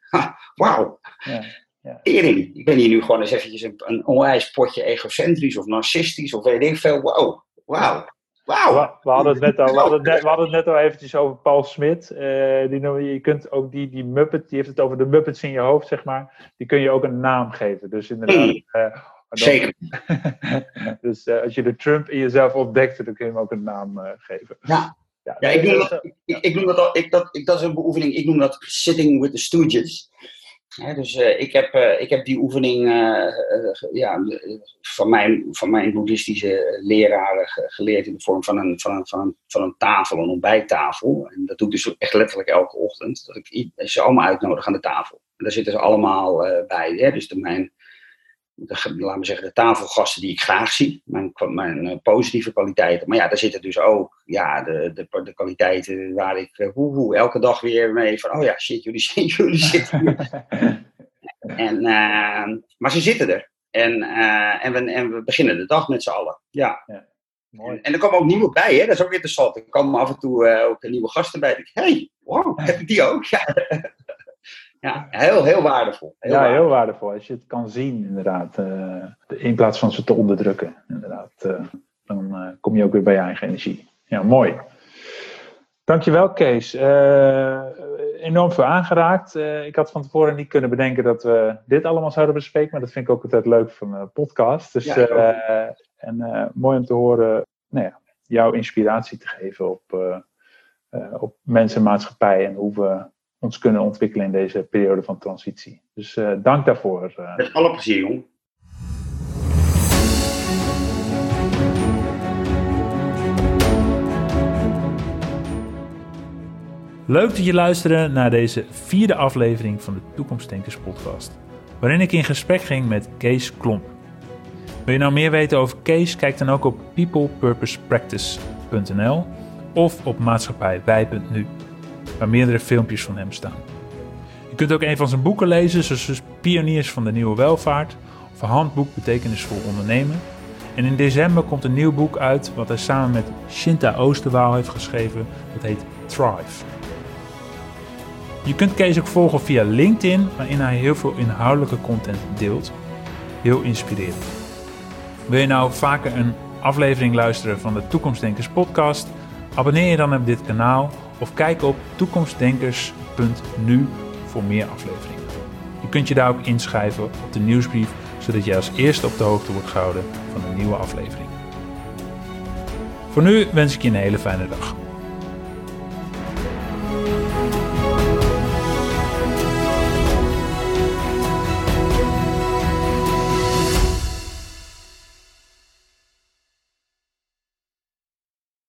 wauw. Ja. Ja. Ik ben hier nu gewoon eens eventjes een, een onwijs potje egocentrisch of narcistisch of weet ik veel. Wow, wauw. Wauw. We, hadden het net al, we hadden het net, we hadden het net al eventjes over Paul Smit. Uh, die, je kunt ook die, die Muppet, die heeft het over de Muppets in je hoofd, zeg maar. Die kun je ook een naam geven. Dus inderdaad. Uh, Zeker. *laughs* dus uh, als je de Trump in jezelf ontdekt, dan kun je hem ook een naam geven. Ja. Ja, ja, ik noem dat, ik, ik noem dat, al, ik, dat, ik, dat is een beoefening, ik noem dat sitting with the stooges dus uh, ik, heb, uh, ik heb die oefening uh, ja, van, mijn, van mijn boeddhistische leraren geleerd in de vorm van een, van, een, van, een, van een tafel, een ontbijttafel. En dat doe ik dus echt letterlijk elke ochtend. Dat ik ze allemaal uitnodig aan de tafel. En daar zitten ze allemaal bij. Hè? Dus de, mijn, de, laten we zeggen, de tafelgasten die ik graag zie, mijn, mijn uh, positieve kwaliteiten. Maar ja, daar zitten dus ook ja, de, de, de kwaliteiten waar ik uh, hoe, hoe, elke dag weer mee van, oh ja, shit, jullie, jullie *laughs* zitten hier. en, uh, maar ze zitten er. En, en, we, en we beginnen de dag met z'n allen. Ja. ja. Mooi. En, en, er komen ook nieuwe bij, hè? dat is ook interessant. Er komen af en toe ook nieuwe gasten bij. Hé, hey, wow, heb ik die ook? Ja ja, heel, heel waardevol. Heel ja, waardevol. heel waardevol. Als je het kan zien, inderdaad. Uh, in plaats van ze te onderdrukken, inderdaad. Uh, dan uh, kom je ook weer bij je eigen energie. Ja, mooi. Dankjewel, Kees. enorm veel aangeraakt. ik had van tevoren niet kunnen bedenken dat we dit allemaal zouden bespreken. Maar dat vind ik ook altijd leuk van een podcast. Dus, ja, en mooi om te horen nou ja, jouw inspiratie te geven op, op mensen, maatschappij en hoe we ons kunnen ontwikkelen in deze periode van transitie. Dus uh, dank daarvoor. Uh. Met alle plezier, jong. Leuk dat je luisterde naar deze vierde aflevering van de Toekomstdenkers podcast, waarin ik in gesprek ging met Kees Klomp. Wil je nou meer weten over Kees? Kijk dan ook op peoplepurposepractice.nl of op maatschappijwij.nu waar meerdere filmpjes van hem staan. Je kunt ook een van zijn boeken lezen, zoals Pioniers van de Nieuwe Welvaart of Handboek Betekenisvol Ondernemen. En in december komt een nieuw boek uit wat hij samen met Shinta Oosterwaal heeft geschreven. Dat heet Thrive. Je kunt Kees ook volgen via LinkedIn, waarin hij heel veel inhoudelijke content deelt. Heel inspirerend. Wil je nou vaker een aflevering luisteren van de Toekomstdenkers podcast? Abonneer je dan op dit kanaal of kijk op toekomstdenkers.nu voor meer afleveringen. Je kunt je daar ook inschrijven op de nieuwsbrief, zodat je als eerste op de hoogte wordt gehouden van een nieuwe aflevering. Voor nu wens ik je een hele fijne dag.